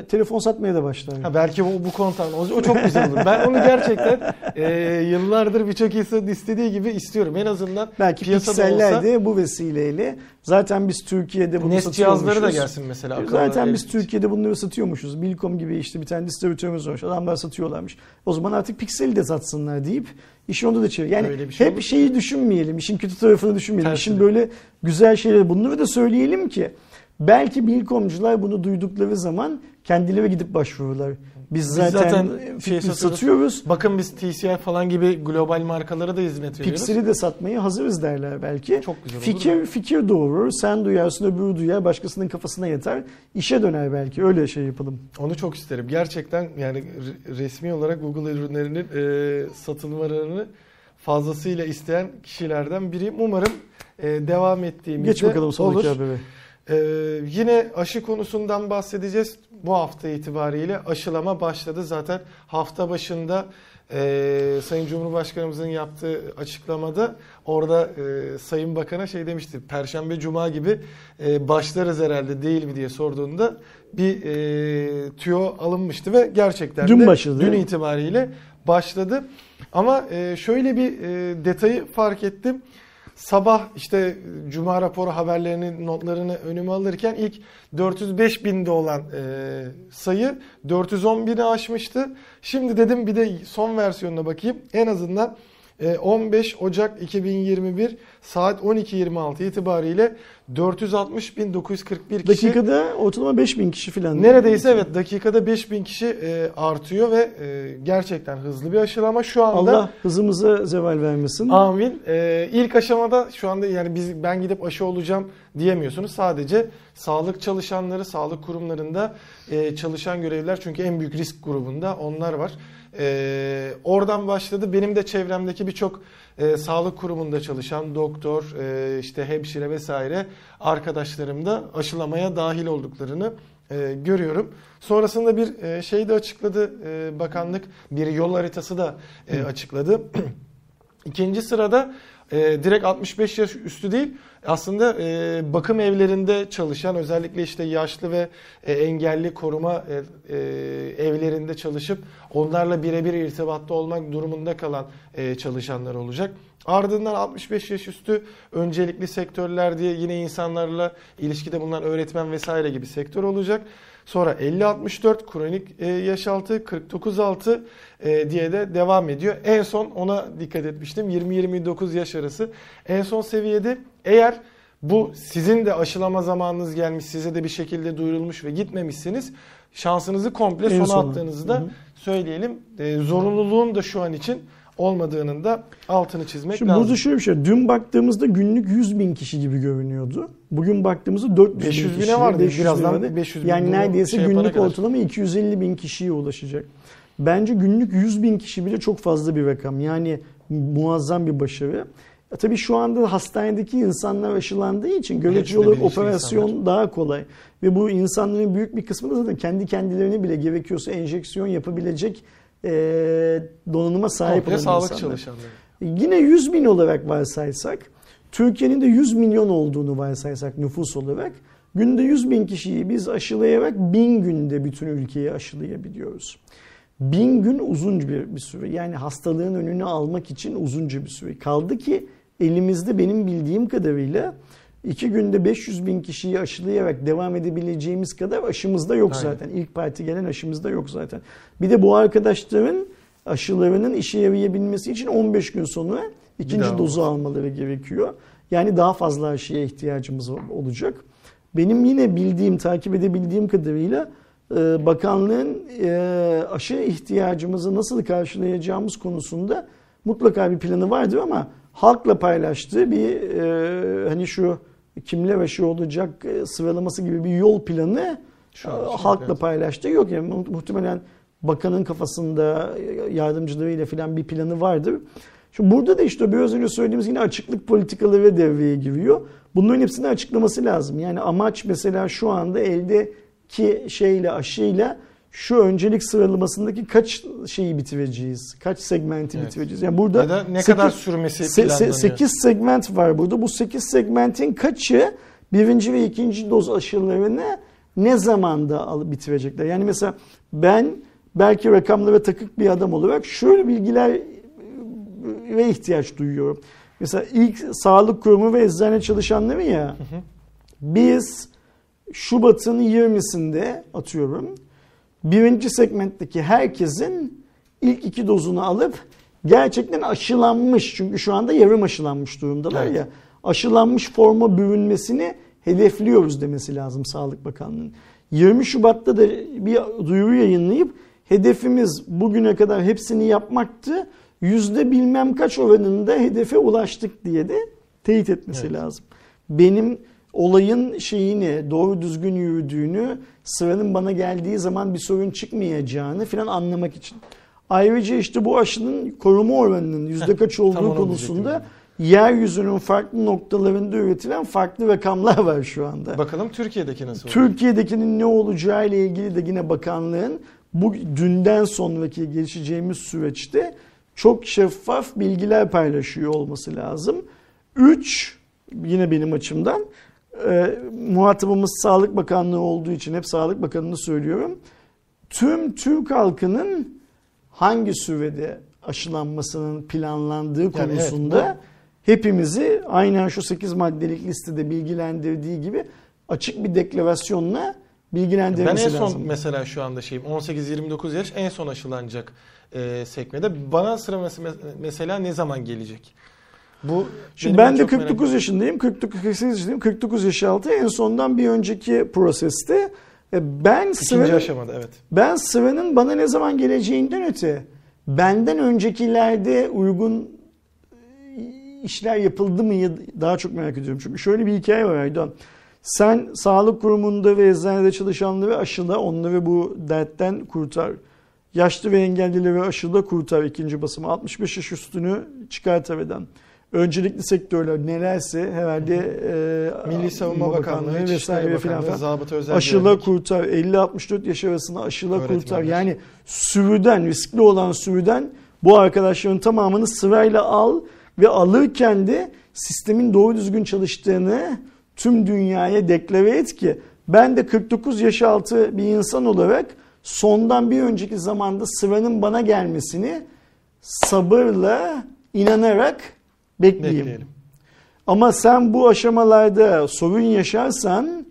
Speaker 2: e, telefon satmaya da başlar.
Speaker 1: Ha belki bu, bu kontan o, o çok güzel olur. Ben onu gerçekten e, yıllardır birçok insanın istediği gibi istiyorum. En azından
Speaker 2: Belki
Speaker 1: piyasada olsa
Speaker 2: de bu vesileyle zaten biz Türkiye'de bunu
Speaker 1: Nest cihazları da gelsin mesela.
Speaker 2: Zaten biz Türkiye'de bunları satıyormuşuz. Bilkom gibi işte bir tane distribütörümüz var. Adamlar satıyorlarmış. O zaman artık pikseli de satsınlar deyip işi onda da çevir. Yani
Speaker 1: şey
Speaker 2: hep
Speaker 1: olur.
Speaker 2: şeyi düşünmeyelim. işin kötü tarafını düşünmeyelim.
Speaker 1: Tersine.
Speaker 2: İşin böyle güzel şeyleri bunları da söyleyelim ki Belki bilkomcular bunu duydukları zaman kendileri gidip başvururlar. Biz zaten,
Speaker 1: zaten
Speaker 2: fikri
Speaker 1: şey satıyoruz.
Speaker 2: satıyoruz.
Speaker 1: Bakın biz TCI falan gibi global markalara da hizmet veriyoruz.
Speaker 2: Pixel'i de satmaya hazırız derler belki.
Speaker 1: Çok güzel olur
Speaker 2: Fikir fikir doğurur. Sen duyarsın öbürü duyar. Başkasının kafasına yeter. İşe döner belki. Öyle şey yapalım.
Speaker 1: Onu çok isterim. Gerçekten yani re- resmi olarak Google ürünlerinin e, satılmalarını fazlasıyla isteyen kişilerden biriyim. Umarım e, devam ettiğimizde
Speaker 2: Geç bakalım sonraki
Speaker 1: olur.
Speaker 2: habere.
Speaker 1: Ee, yine aşı konusundan bahsedeceğiz. Bu hafta itibariyle aşılama başladı. Zaten hafta başında e, Sayın Cumhurbaşkanımızın yaptığı açıklamada orada e, Sayın Bakan'a şey demişti. Perşembe Cuma gibi e, başlarız herhalde değil mi diye sorduğunda bir e, tüyo alınmıştı ve gerçekten
Speaker 2: Dün
Speaker 1: de
Speaker 2: başladı.
Speaker 1: dün itibariyle başladı. Ama e, şöyle bir e, detayı fark ettim. Sabah işte Cuma raporu haberlerinin notlarını önüme alırken ilk 405 binde olan e, sayı 410 bini aşmıştı. Şimdi dedim bir de son versiyonuna bakayım. En azından 15 Ocak 2021 saat 12.26 itibariyle 460.941 kişi
Speaker 2: Dakikada ortalama 5000 kişi falan.
Speaker 1: Neredeyse evet dakikada 5000 kişi e, artıyor ve e, gerçekten hızlı bir aşılama. Şu anda
Speaker 2: Allah hızımıza zeval vermesin.
Speaker 1: amin. E, ilk aşamada şu anda yani biz ben gidip aşı olacağım diyemiyorsunuz. Sadece sağlık çalışanları, sağlık kurumlarında e, çalışan görevliler çünkü en büyük risk grubunda onlar var. E, oradan başladı. Benim de çevremdeki birçok e, sağlık kurumunda çalışan doktor, e, işte hemşire vesaire arkadaşlarım da aşılamaya dahil olduklarını e, görüyorum. Sonrasında bir e, şey de açıkladı e, bakanlık, bir yol haritası da e, açıkladı. (clears throat) İkinci sırada e, direkt 65 yaş üstü değil aslında e, bakım evlerinde çalışan özellikle işte yaşlı ve e, engelli koruma e, e, evlerinde çalışıp onlarla birebir irtibatta olmak durumunda kalan e, çalışanlar olacak. Ardından 65 yaş üstü öncelikli sektörler diye yine insanlarla ilişkide bulunan öğretmen vesaire gibi sektör olacak. Sonra 50-64 kronik e, yaş altı, 49-6 e, diye de devam ediyor. En son ona dikkat etmiştim. 20-29 yaş arası. En son seviyede eğer bu sizin de aşılama zamanınız gelmiş, size de bir şekilde duyurulmuş ve gitmemişsiniz. Şansınızı komple
Speaker 2: En
Speaker 1: sona
Speaker 2: sona.
Speaker 1: attığınızı
Speaker 2: Hı
Speaker 1: da
Speaker 2: hı.
Speaker 1: söyleyelim. E, zorunluluğun da şu an için olmadığının da altını çizmek
Speaker 2: Şimdi
Speaker 1: lazım.
Speaker 2: burada şöyle bir şey. Dün baktığımızda günlük 100 bin kişi gibi görünüyordu. Bugün baktığımızda 400 bin
Speaker 1: 500 bine
Speaker 2: kişi.
Speaker 1: vardı.
Speaker 2: 500
Speaker 1: Birazdan
Speaker 2: vardı.
Speaker 1: 500 bin
Speaker 2: Yani neredeyse
Speaker 1: şey
Speaker 2: günlük
Speaker 1: kadar.
Speaker 2: ortalama 250 bin kişiye ulaşacak. Bence günlük 100 bin kişi bile çok fazla bir rakam. Yani muazzam bir başarı. Ya tabii şu anda hastanedeki insanlar aşılandığı için görece olarak operasyon
Speaker 1: insanlar.
Speaker 2: daha kolay. Ve bu insanların büyük bir kısmı da zaten kendi kendilerine bile gerekiyorsa enjeksiyon yapabilecek e, donanıma sahip
Speaker 1: Komple
Speaker 2: olan
Speaker 1: sağlık
Speaker 2: insanlar.
Speaker 1: çalışanları.
Speaker 2: Yine 100 bin olarak varsaysak, Türkiye'nin de 100 milyon olduğunu varsaysak nüfus olarak, günde 100 bin kişiyi biz aşılayarak bin günde bütün ülkeyi aşılayabiliyoruz. Bin gün uzunca bir, bir süre. Yani hastalığın önünü almak için uzunca bir süre. Kaldı ki elimizde benim bildiğim kadarıyla iki günde 500 bin kişiyi aşılayarak devam edebileceğimiz kadar aşımız da yok
Speaker 1: Aynen.
Speaker 2: zaten. İlk parti gelen aşımız da yok zaten. Bir de bu arkadaşların aşılarının işe yarayabilmesi için 15 gün sonra ikinci dozu almaları gerekiyor. Yani daha fazla aşıya ihtiyacımız olacak. Benim yine bildiğim, takip edebildiğim kadarıyla e, bakanlığın e, aşı ihtiyacımızı nasıl karşılayacağımız konusunda mutlaka bir planı vardır ama halkla paylaştığı bir e, hani şu kimler aşı olacak e, sıralaması gibi bir yol planı
Speaker 1: Şu an
Speaker 2: e,
Speaker 1: için
Speaker 2: halkla
Speaker 1: evet.
Speaker 2: paylaştığı yok. Yani mu- muhtemelen bakanın kafasında e, yardımcılarıyla filan bir planı vardır. Şimdi burada da işte biraz önce söylediğimiz yine açıklık politikaları devreye giriyor. Bunların hepsini açıklaması lazım. Yani amaç mesela şu anda eldeki şeyle aşıyla şu öncelik sıralamasındaki kaç şeyi bitireceğiz? Kaç segmenti
Speaker 1: Evet.
Speaker 2: bitireceğiz? Yani burada
Speaker 1: Ya da ne
Speaker 2: sekiz-
Speaker 1: kadar sürmesi planlanıyor?
Speaker 2: 8 segment var burada. Bu 8 segmentin kaçı birinci ve ikinci doz aşılarını ne zamanda alıp bitirecekler? Yani mesela ben belki rakamlara takık bir adam olarak şöyle bilgiler ve ihtiyaç duyuyorum. Mesela ilk sağlık kurumu ve eczane çalışanları ya biz Şubat'ın 20'sinde atıyorum birinci segmentteki herkesin ilk iki dozunu alıp gerçekten aşılanmış çünkü şu anda yarım aşılanmış durumdalar
Speaker 1: Evet.
Speaker 2: ya aşılanmış forma bürünmesini hedefliyoruz demesi lazım Sağlık Bakanlığı'nın. 20 Şubat'ta da bir duyuru yayınlayıp hedefimiz bugüne kadar hepsini yapmaktı. Yüzde bilmem kaç oranında hedefe ulaştık diye de teyit etmesi
Speaker 1: Evet.
Speaker 2: lazım. Benim olayın şeyini doğru düzgün yürüdüğünü sıranın bana geldiği zaman bir sorun çıkmayacağını falan anlamak için. Ayrıca işte bu aşının koruma oranının yüzde kaç olduğu
Speaker 1: onu
Speaker 2: konusunda yeryüzünün farklı noktalarında üretilen farklı rakamlar var şu anda.
Speaker 1: Bakalım Türkiye'deki nasıl olacak?
Speaker 2: Türkiye'dekinin ne olacağı ile ilgili de yine bakanlığın bu dünden sonraki gelişeceğimiz süreçte çok şeffaf bilgiler paylaşıyor olması lazım. Üç, yine benim açımdan e, muhatabımız Sağlık Bakanlığı olduğu için hep Sağlık Bakanı'nı söylüyorum. Tüm Türk halkının hangi sürede aşılanmasının planlandığı konusunda
Speaker 1: evet,
Speaker 2: hepimizi aynen şu 8 maddelik listede bilgilendirdiği gibi açık bir deklarasyonla
Speaker 1: Ben
Speaker 2: bilgilendirmesi
Speaker 1: en son
Speaker 2: lazım.
Speaker 1: mesela şu anda şeyim 18-29 yaş en son aşılanacak e, sekmede. Bana sıra mes- mesela ne zaman gelecek? Bu
Speaker 2: Şimdi ben de
Speaker 1: çok merak
Speaker 2: 49
Speaker 1: ettiğim-
Speaker 2: yaşındayım. 49 48 yaşındayım. 49 yaş altı en sondan bir önceki proseste e, ben sıranın,
Speaker 1: aşamada evet.
Speaker 2: ben sıranın bana ne zaman geleceğinden öte benden öncekilerde uygun e, işler yapıldı mı daha çok merak ediyorum. Çünkü şöyle bir hikaye var Aydan. Sen sağlık kurumunda ve eczanede çalışanları aşıla, onları bu dertten kurtar. Yaşlı ve engellileri aşıla kurtar ikinci basımı. 65 yaş üstünü çıkart aradan. Öncelikli sektörler nelerse herhalde e,
Speaker 1: Milli Savunma
Speaker 2: İmam
Speaker 1: Bakanlığı,
Speaker 2: vesaire filan
Speaker 1: Bakanlığı,
Speaker 2: Aşıla kurtar. 50-64 yaş arasında aşıla kurtar. Yani sürüden, riskli olan sürüden bu arkadaşların tamamını sırayla al ve alırken de sistemin doğru düzgün çalıştığını tüm dünyaya deklare et ki ben de 49 yaş altı bir insan olarak sondan bir önceki zamanda sıranın bana gelmesini sabırla inanarak bekleyeyim.
Speaker 1: Bekleyelim.
Speaker 2: Ama sen bu aşamalarda sorun yaşarsan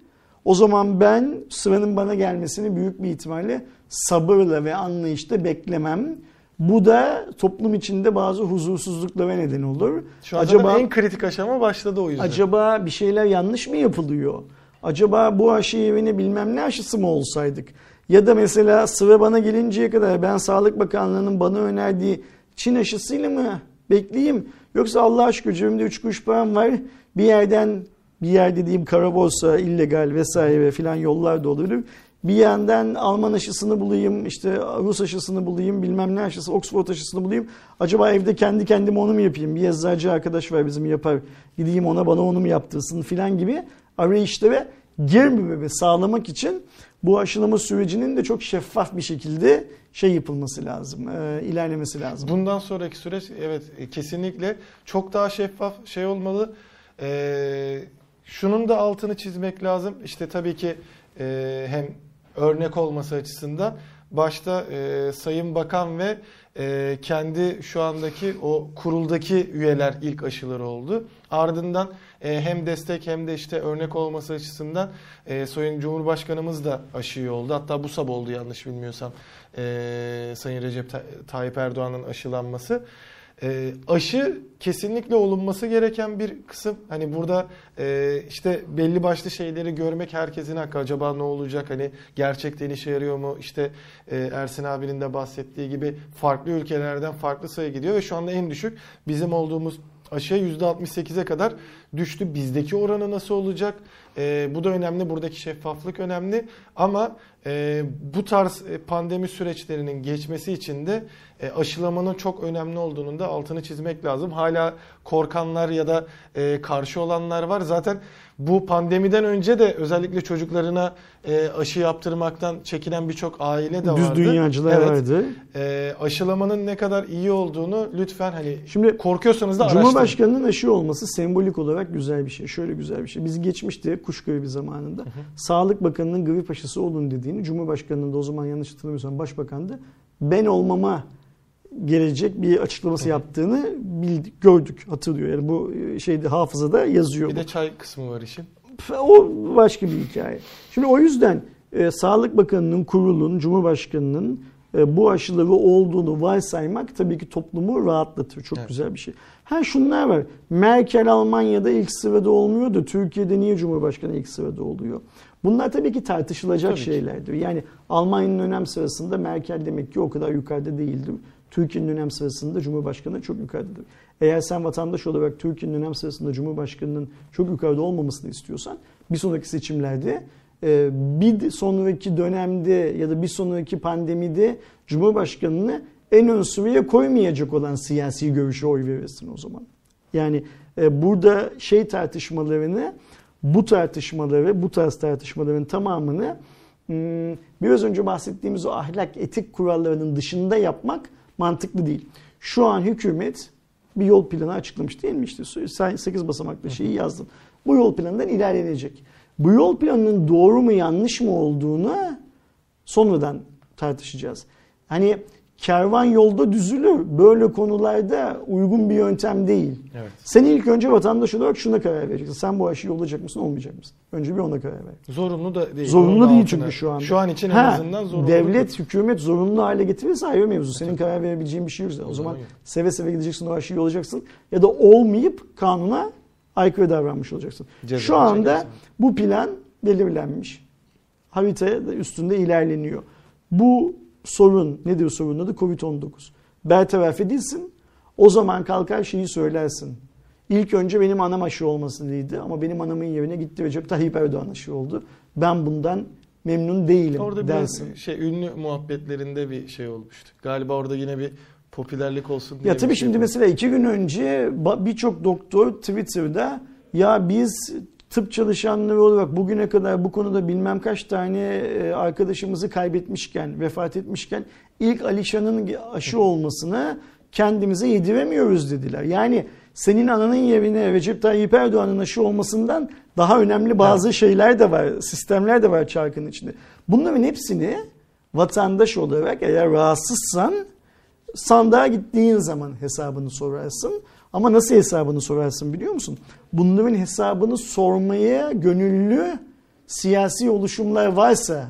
Speaker 2: o zaman ben sıranın bana gelmesini büyük bir ihtimalle sabırla ve anlayışla beklemem. Bu da toplum içinde bazı huzursuzluklara neden olur.
Speaker 1: Şu
Speaker 2: acaba
Speaker 1: en kritik aşama başladı o yüzden.
Speaker 2: acaba bir şeyler yanlış mı yapılıyor? Acaba bu aşı yerine bilmem ne aşısı mı olsaydık? Ya da mesela sıra bana gelinceye kadar ben Sağlık Bakanlığı'nın bana önerdiği Çin aşısıyla mı bekleyeyim? Yoksa Allah aşkına cebimde 3 kuruş param var. Bir yerden bir yer dediğim kara borsa, illegal vesaire filan yollar da olabilir. Bir yandan Alman aşısını bulayım, işte Rus aşısını bulayım, bilmem ne aşısı, Oxford aşısını bulayım. Acaba evde kendi kendime onu mu yapayım? Bir eczacı arkadaş var bizim yapar. Gideyim ona bana onu mu yaptırsın filan gibi arayışlara girmememi sağlamak için bu aşılama sürecinin de çok şeffaf bir şekilde şey yapılması lazım, e, ilerlemesi lazım.
Speaker 1: Bundan sonraki süreç evet e, kesinlikle çok daha şeffaf şey olmalı. Ee, şunun da altını çizmek lazım. İşte tabii ki e, hem örnek olması açısından başta e, Sayın Bakan ve e, kendi şu andaki o kuruldaki üyeler ilk aşıları oldu. Ardından e, hem destek hem de işte örnek olması açısından e, Sayın Cumhurbaşkanımız da aşıyı oldu. Hatta bu sabah oldu yanlış bilmiyorsam e, Sayın Recep Ta- Tayyip Erdoğan'ın aşılanması. E, aşı kesinlikle olunması gereken bir kısım. Hani burada e, işte belli başlı şeyleri görmek herkesin hakkı. Acaba ne olacak? Hani gerçekten işe yarıyor mu? İşte e, Ersin abinin de bahsettiği gibi farklı ülkelerden farklı sayı gidiyor ve şu anda en düşük bizim olduğumuz aşıya %68'e kadar düştü. Bizdeki oranı nasıl olacak? E, bu da önemli. Buradaki şeffaflık önemli. Ama e, bu tarz e, pandemi süreçlerinin geçmesi için de e, aşılamanın çok önemli olduğunun da altını çizmek lazım. Hala korkanlar ya da e, karşı olanlar var. Zaten bu pandemiden önce de özellikle çocuklarına e, aşı yaptırmaktan çekinen birçok aile de vardı.
Speaker 2: Düz dünyacılar
Speaker 1: Evet.
Speaker 2: vardı.
Speaker 1: E, aşılamanın ne kadar iyi olduğunu lütfen hani
Speaker 2: Şimdi
Speaker 1: korkuyorsanız da araştırın.
Speaker 2: Cumhurbaşkanının aşı olması sembolik olarak güzel bir şey. Şöyle güzel bir şey. Biz geçmişte kuş gribi zamanında Sağlık Bakanı'nın grip aşısı olun dediğini Cumhurbaşkanı'nın da o zaman yanlış hatırlamıyorsam başbakandı. Ben olmama gelecek bir açıklaması yaptığını bildik, gördük, hatırlıyor. Yani bu şeyde hafızada yazıyor.
Speaker 1: Bir
Speaker 2: bu.
Speaker 1: de çay kısmı var işin.
Speaker 2: O başka bir hikaye. Şimdi o yüzden e, Sağlık Bakanı'nın, kurulun, Cumhurbaşkanı'nın e, bu aşıları olduğunu varsaymak tabii ki toplumu rahatlatır. Çok
Speaker 1: Evet.
Speaker 2: güzel bir şey. Ha şunlar var. Merkel Almanya'da ilk sırada olmuyor da Türkiye'de niye Cumhurbaşkanı ilk sırada oluyor? Bunlar tabii ki tartışılacak
Speaker 1: Tabii ki.
Speaker 2: şeylerdir. Yani Almanya'nın önem sırasında Merkel demek ki o kadar yukarıda değildir. Türkiye'nin önem sırasında Cumhurbaşkanı çok yukarıdadır. Eğer sen vatandaş olarak Türkiye'nin önem sırasında Cumhurbaşkanı'nın çok yukarıda olmamasını istiyorsan bir sonraki seçimlerde e, bir sonraki dönemde ya da bir sonraki pandemide Cumhurbaşkanı'nı en ön sıraya koymayacak olan siyasi görüşe oy verirsin o zaman. Yani e, burada şey tartışmalarını, bu tartışmaları, bu tarz tartışmaların tamamını hmm, biraz önce bahsettiğimiz o ahlak etik kurallarının dışında yapmak mantıklı değil. Şu an hükümet bir yol planı açıklamış değil mi? İşte sen 8 basamaklı şeyi yazdın. Bu yol planından ilerlenecek. Bu yol planının doğru mu yanlış mı olduğunu sonradan tartışacağız. Hani kervan yolda düzülür. Böyle konularda uygun bir yöntem değil.
Speaker 1: Evet.
Speaker 2: Sen ilk önce vatandaş olarak şuna karar vereceksin. Sen bu aşıyı olacak mısın, olmayacak mısın? Önce bir ona karar ver.
Speaker 1: Zorunlu da değil.
Speaker 2: Zorunlu değil
Speaker 1: altına-
Speaker 2: çünkü şu anda.
Speaker 1: Şu an için en
Speaker 2: Ha,
Speaker 1: azından zorunlu.
Speaker 2: Devlet, hükümet zorunlu hale getirirse ayrı mevzu. Senin karar verebileceğin bir şey yok. O,
Speaker 1: O
Speaker 2: zaman
Speaker 1: zaman
Speaker 2: seve seve gideceksin o aşıyı olacaksın. Ya da olmayıp kanuna aykırı davranmış olacaksın.
Speaker 1: Ceza
Speaker 2: Şu anda
Speaker 1: çekersin.
Speaker 2: bu plan belirlenmiş. Haritaya üstünde ilerleniyor. Bu sorun nedir sorunun adı? Covid-19. Bertaraf edilsin. O zaman kalkar şeyi söylersin. İlk önce benim anam aşı olmasıydı ama benim anamın yerine gitti Recep Tayyip Erdoğan aşı oldu. Ben bundan memnun değilim
Speaker 1: Orada
Speaker 2: dersin.
Speaker 1: şey ünlü muhabbetlerinde bir şey olmuştu. Galiba orada yine bir popülerlik olsun diye.
Speaker 2: Ya tabii
Speaker 1: şey
Speaker 2: şimdi
Speaker 1: yapılmış.
Speaker 2: mesela iki gün önce birçok doktor Twitter'da ya biz tıp çalışanları olarak bugüne kadar bu konuda bilmem kaç tane e, arkadaşımızı kaybetmişken, vefat etmişken ilk Alişan'ın aşı olmasını kendimize yediremiyoruz dediler. Yani senin ananın yerine Recep Tayyip Erdoğan'ın aşı olmasından daha önemli bazı şeyler de var, sistemler de var çarkın içinde. Bunların hepsini vatandaş olarak eğer rahatsızsan sandığa gittiğin zaman hesabını sorarsın. Ama nasıl hesabını sorarsın biliyor musun? Bunların hesabını sormaya gönüllü siyasi oluşumlar varsa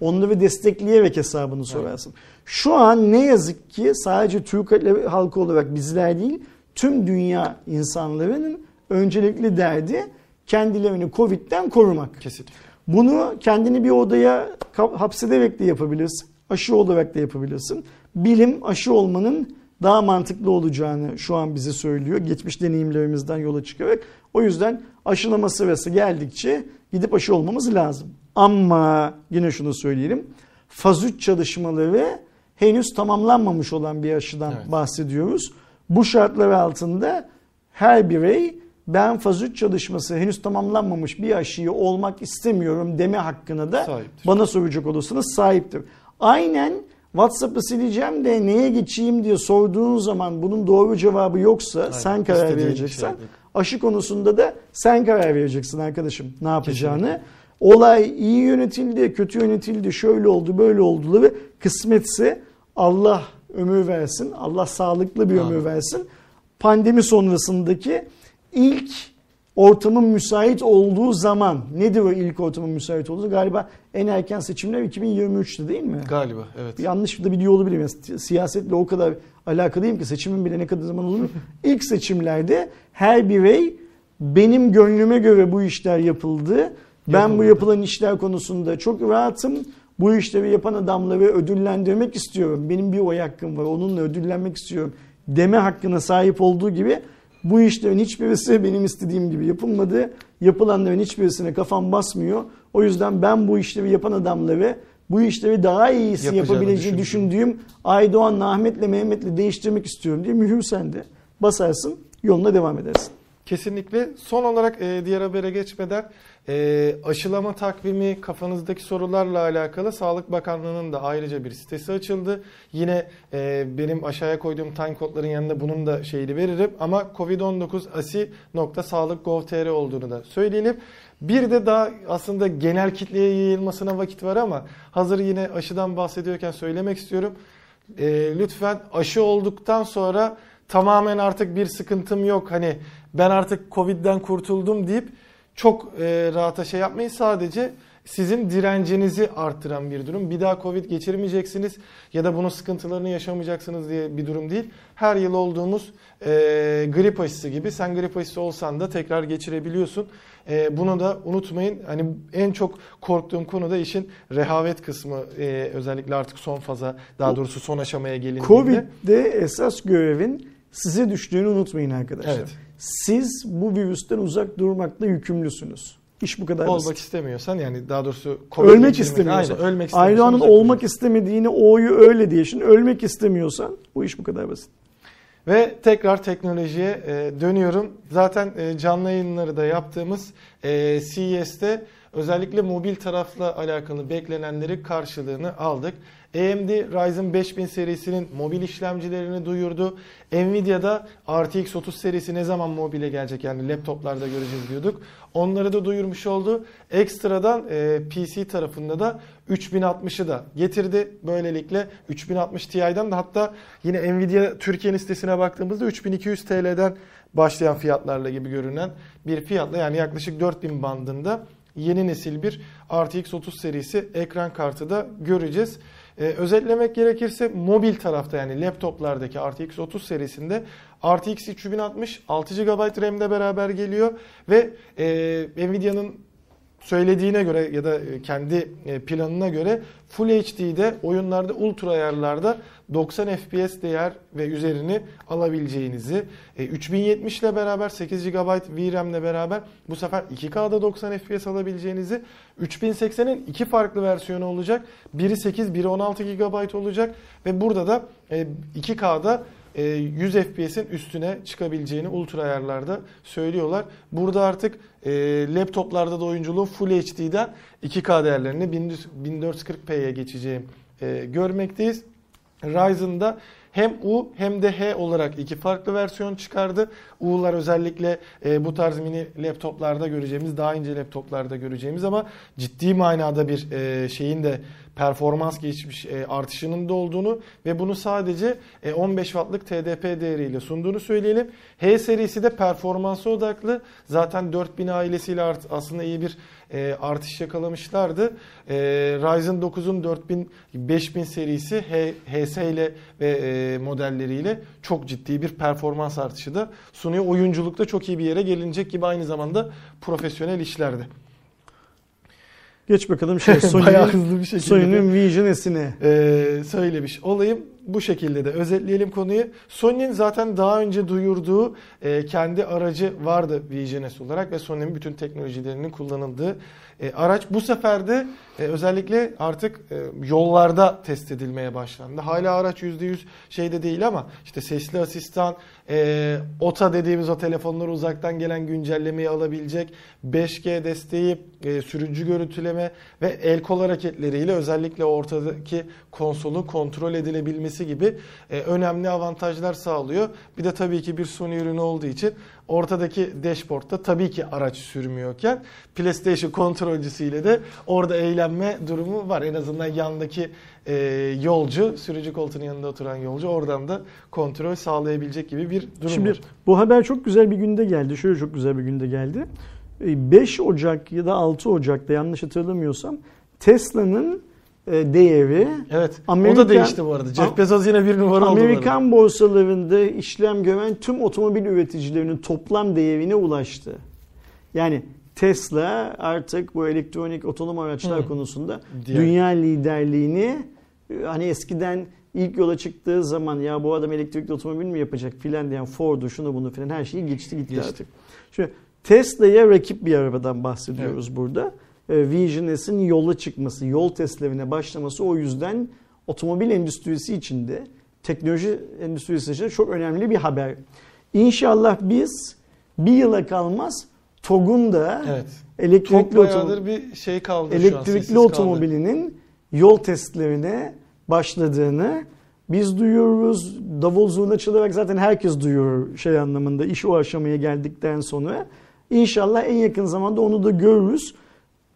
Speaker 2: onları destekleyerek hesabını sorarsın. Şu an ne yazık ki sadece Türk halkı olarak bizler değil tüm dünya insanların öncelikli derdi kendilerini Covid'den korumak.
Speaker 1: Kesinlikle.
Speaker 2: Bunu kendini bir odaya hapsederek de yapabilirsin. Aşı olarak da yapabilirsin. Bilim aşı olmanın daha mantıklı olacağını şu an bize söylüyor. Geçmiş deneyimlerimizden yola çıkarak. O yüzden aşılama sırası geldikçe gidip aşı olmamız lazım. Ama yine şunu söyleyelim. Faz 3 çalışmaları henüz tamamlanmamış olan bir aşıdan
Speaker 1: Evet.
Speaker 2: bahsediyoruz. Bu şartlar altında her birey ben faz 3 çalışması henüz tamamlanmamış bir aşıyı olmak istemiyorum deme hakkına da
Speaker 1: Sahiptir.
Speaker 2: bana soracak olursanız sahiptir. Aynen WhatsApp'ı sileceğim de neye geçeyim diye sorduğun zaman bunun doğru cevabı yoksa
Speaker 1: Aynen.
Speaker 2: sen karar vereceksen
Speaker 1: şey.
Speaker 2: aşı konusunda da sen karar vereceksin arkadaşım ne yapacağını. Olay iyi yönetildi, kötü yönetildi, şöyle oldu, böyle oldu ve kısmetse Allah ömür versin, Allah sağlıklı bir
Speaker 1: Amin.
Speaker 2: ömür versin. Pandemi sonrasındaki ilk ortamın müsait olduğu zaman nedir o ilk ortamın müsait olduğu? Galiba en erken seçimler 2023'tü değil mi?
Speaker 1: Galiba evet.
Speaker 2: Yanlış da biliyor olabilirim. Yani si- siyasetle o kadar alakalıyım ki seçimin bile ne kadar zaman olduğunu. (laughs) İlk seçimlerde her birey benim gönlüme göre bu işler yapıldı. Ben bu yapılan işler konusunda çok rahatım. Bu işleri yapan adamları ödüllendirmek istiyorum. Benim bir oy hakkım var. Onunla ödüllenmek istiyorum. Deme hakkına sahip olduğu gibi bu işlerin hiçbirisi benim istediğim gibi yapılmadı. Yapılanların hiçbirisine kafam basmıyor. O yüzden ben bu işleri yapan adamları bu işleri daha iyisi
Speaker 1: Yapacağını
Speaker 2: yapabileceğini
Speaker 1: düşündüğüm.
Speaker 2: düşündüğüm Aydoğan'la Ahmet'le Mehmet'le değiştirmek istiyorum diye mühür sende. Basarsın yoluna devam edersin.
Speaker 1: Kesinlikle. Son olarak e, diğer habere geçmeden e, aşılama takvimi kafanızdaki sorularla alakalı Sağlık Bakanlığı'nın da ayrıca bir sitesi açıldı. Yine e, benim aşağıya koyduğum time kodların yanında bunun da şeyini veririm. Ama covid19 asi.sağlık.gov.tr olduğunu da söyleyelim. Bir de daha aslında genel kitleye yayılmasına vakit var ama hazır yine aşıdan bahsediyorken söylemek istiyorum. E, lütfen aşı olduktan sonra tamamen artık bir sıkıntım yok. Hani ben artık Covid'den kurtuldum deyip çok e, rahata şey yapmayın. Sadece sizin direncinizi arttıran bir durum. Bir daha Covid geçirmeyeceksiniz ya da bunun sıkıntılarını yaşamayacaksınız diye bir durum değil. Her yıl olduğumuz e, grip aşısı gibi sen grip aşısı olsan da tekrar geçirebiliyorsun. E, bunu da unutmayın. Hani en çok korktuğum konu da işin rehavet kısmı. E, özellikle artık son faza, daha doğrusu son aşamaya gelindiğinde.
Speaker 2: Covid'de esas görevin size düştüğünü unutmayın arkadaşlar.
Speaker 1: Evet.
Speaker 2: Siz bu virüsten uzak durmakla yükümlüsünüz. İş bu kadar
Speaker 1: olmak
Speaker 2: basit.
Speaker 1: istemiyorsan yani daha doğrusu Covid
Speaker 2: Ölmek istemiyorsan.
Speaker 1: Aynen, ölmek istemiyorsan
Speaker 2: olmak istemediğini o'yu öyle diye. Şimdi ölmek istemiyorsan bu iş bu kadar basit.
Speaker 1: Ve tekrar teknolojiye e, dönüyorum. Zaten e, canlı yayınları da yaptığımız e, CES'te özellikle mobil tarafla alakalı beklenenleri karşılığını aldık. AMD Ryzen 5000 serisinin mobil işlemcilerini duyurdu. Nvidia'da RTX 30 serisi ne zaman mobile gelecek yani laptoplarda göreceğiz diyorduk. Onları da duyurmuş oldu. Ekstradan e, PC tarafında da 3060'ı da getirdi. Böylelikle 3060 Ti'den de hatta yine Nvidia Türkiye listesine baktığımızda 3200 TL'den başlayan fiyatlarla gibi görünen bir fiyatla yani yaklaşık 4000 bandında yeni nesil bir RTX 30 serisi ekran kartı da göreceğiz. Ee, özetlemek gerekirse mobil tarafta yani laptoplardaki RTX 30 serisinde RTX 3060 6 GB RAM'de beraber geliyor ve e, Nvidia'nın söylediğine göre ya da e, kendi e, planına göre Full HD'de oyunlarda ultra ayarlarda 90 FPS değer ve üzerini alabileceğinizi, e, 3070 ile beraber 8 GB VRAM ile beraber bu sefer 2K'da 90 FPS alabileceğinizi, 3080'in iki farklı versiyonu olacak. Biri 8, biri 16 GB olacak ve burada da e, 2K'da e, 100 FPS'in üstüne çıkabileceğini ultra ayarlarda söylüyorlar. Burada artık e, laptoplarda da oyunculuğun Full HD'den 2K değerlerini 1440p'ye geçeceğim e, görmekteyiz. Ryzen'da hem U hem de H olarak iki farklı versiyon çıkardı. U'lar özellikle e, bu tarz mini laptoplarda göreceğimiz, daha ince laptoplarda göreceğimiz ama ciddi manada bir e, şeyin de performans geçmiş e, artışının da olduğunu ve bunu sadece e, 15 wattlık TDP değeriyle sunduğunu söyleyelim. H serisi de performansa odaklı. Zaten 4000 ailesiyle art, aslında iyi bir e, artış yakalamışlardı. E, Ryzen 9'un 4000 5000 serisi H, HS ile ve e, modelleriyle çok ciddi bir performans artışı da sunuyor. Oyunculukta çok iyi bir yere gelinecek gibi aynı zamanda profesyonel işlerde.
Speaker 2: Geç bakalım şey (laughs) Sony'nin
Speaker 1: hızlı bir şekilde.
Speaker 2: Sony'nin Vision S'ine.
Speaker 1: Ee, söylemiş olayım. Bu şekilde de özetleyelim konuyu. Sony'nin zaten daha önce duyurduğu e, kendi aracı vardı Vision S olarak ve Sony'nin bütün teknolojilerinin kullanıldığı e, araç bu sefer de e, özellikle artık e, yollarda test edilmeye başlandı. Hala araç %100 şeyde değil ama işte sesli asistan, e, OTA dediğimiz o telefonları uzaktan gelen güncellemeyi alabilecek, 5G desteği, sürücü görüntüleme ve el kol hareketleriyle özellikle ortadaki konsolu kontrol edilebilmesi gibi önemli avantajlar sağlıyor. Bir de tabii ki bir Sony ürünü olduğu için ortadaki dashboardta tabii ki araç sürmüyorken PlayStation kontrolcüsüyle de orada eğlenme durumu var. En azından yandaki e, yolcu, sürücü koltuğunun yanında oturan yolcu oradan da kontrol sağlayabilecek gibi bir durum
Speaker 2: Şimdi
Speaker 1: var.
Speaker 2: bu haber çok güzel bir günde geldi. Şöyle çok güzel bir günde geldi. E, 5 Ocak ya da 6 Ocak'ta yanlış hatırlamıyorsam Tesla'nın e, değeri
Speaker 1: Evet. o
Speaker 2: Amerika-
Speaker 1: da değişti bu arada. Jeff Bezos yine bir numara oldu. bu arada.
Speaker 2: Amerikan borsalarında işlem gören tüm otomobil üreticilerinin toplam değerine ulaştı. Yani Tesla artık bu elektronik otonom araçlar
Speaker 1: Hı.
Speaker 2: konusunda
Speaker 1: Diğer-
Speaker 2: dünya liderliğini e, hani eskiden ilk yola çıktığı zaman ya bu adam elektrikli otomobil mi yapacak filan diyen Ford'u şunu bunu filan her şeyi geçti gitti
Speaker 1: Geçti.
Speaker 2: artık. Şimdi Tesla'ya rakip bir arabadan bahsediyoruz burada. E, Vision yola çıkması, yol testlerine başlaması o yüzden otomobil endüstrisi içinde, teknoloji endüstrisi içinde çok önemli bir haber. İnşallah biz bir yıla kalmaz TOG'un da
Speaker 1: Evet.
Speaker 2: elektrikli,
Speaker 1: bayağıdır bir şey kaldı şu an.
Speaker 2: elektrikli
Speaker 1: kaldı.
Speaker 2: otomobilinin yol testlerine başladığını biz duyuyoruz. Davul zurna çalarak zaten herkes duyuyor şey anlamında iş o aşamaya geldikten sonra. İnşallah en yakın zamanda onu da görürüz.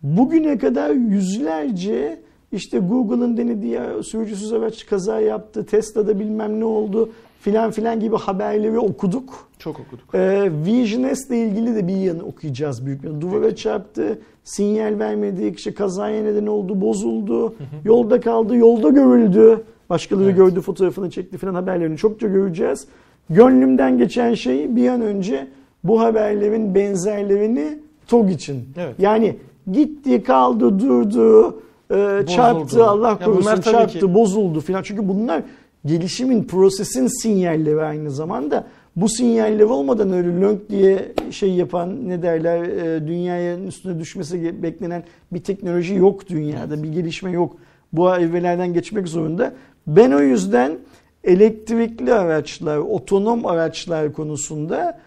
Speaker 2: Bugüne kadar yüzlerce işte Google'ın denediği sürücüsüz araç kaza yaptı, Tesla'da bilmem ne oldu filan filan gibi haberleri okuduk.
Speaker 1: Çok okuduk.
Speaker 2: Ee, Vision S ile ilgili de bir yanı okuyacağız büyük bir. Duvara çarptı, sinyal vermedi, işte kazaya neden oldu, bozuldu, yolda kaldı, yolda görüldü. Başkaları
Speaker 1: Evet.
Speaker 2: gördü, fotoğrafını çekti falan haberlerini çokça göreceğiz. Gönlümden geçen şey bir an önce bu haberlerin benzerlerini TOG için.
Speaker 1: Evet.
Speaker 2: Yani gitti, kaldı, durdu, e, çarptı, Allah korusun çarptı,
Speaker 1: ki-
Speaker 2: bozuldu filan. Çünkü bunlar gelişimin, prosesin sinyalleri aynı zamanda. Bu sinyaller olmadan öyle lönk diye şey yapan ne derler e, dünyanın üstüne düşmesi beklenen bir teknoloji yok dünyada. Bir gelişme yok. Bu evrelerden geçmek zorunda. Ben o yüzden elektrikli araçlar, otonom araçlar konusunda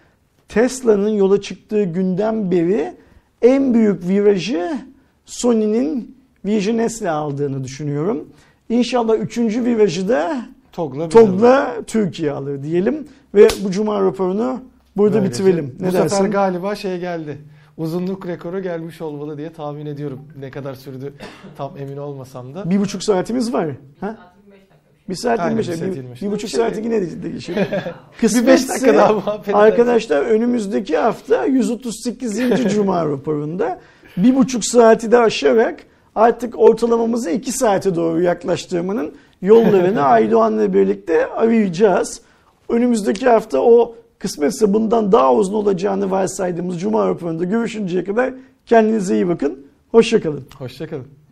Speaker 2: Tesla'nın yola çıktığı günden beri en büyük virajı Sony'nin Vision S'le aldığını düşünüyorum. İnşallah üçüncü virajı da
Speaker 1: TOG'la.
Speaker 2: TOG'la Türkiye alır diyelim. Ve bu cuma raporunu burada
Speaker 1: Böylece
Speaker 2: bitirelim. Ne
Speaker 1: Bu
Speaker 2: dersin?
Speaker 1: sefer galiba şey geldi. Uzunluk rekoru gelmiş olmalı diye tahmin ediyorum. Ne kadar sürdü tam emin olmasam da.
Speaker 2: Bir buçuk saatimiz var. Ha? Bir saat
Speaker 1: Aynen,
Speaker 2: 25
Speaker 1: bir
Speaker 2: dakika. Bir,
Speaker 1: 25
Speaker 2: bir buçuk
Speaker 1: Şey-
Speaker 2: saati yine. (laughs)
Speaker 1: Bir muhabbet ederiz.
Speaker 2: Arkadaşlar önümüzdeki hafta 138. (laughs) Cuma raporunda bir buçuk saati de aşarak artık ortalamamızı iki saate doğru yaklaştırmanın yollarını (laughs) Aydoğan'la birlikte arayacağız. Önümüzdeki hafta o kısmetse bundan daha uzun olacağını varsaydığımız Cuma raporunda görüşünceye kadar kendinize iyi bakın. Hoşçakalın.
Speaker 1: Hoşçakalın.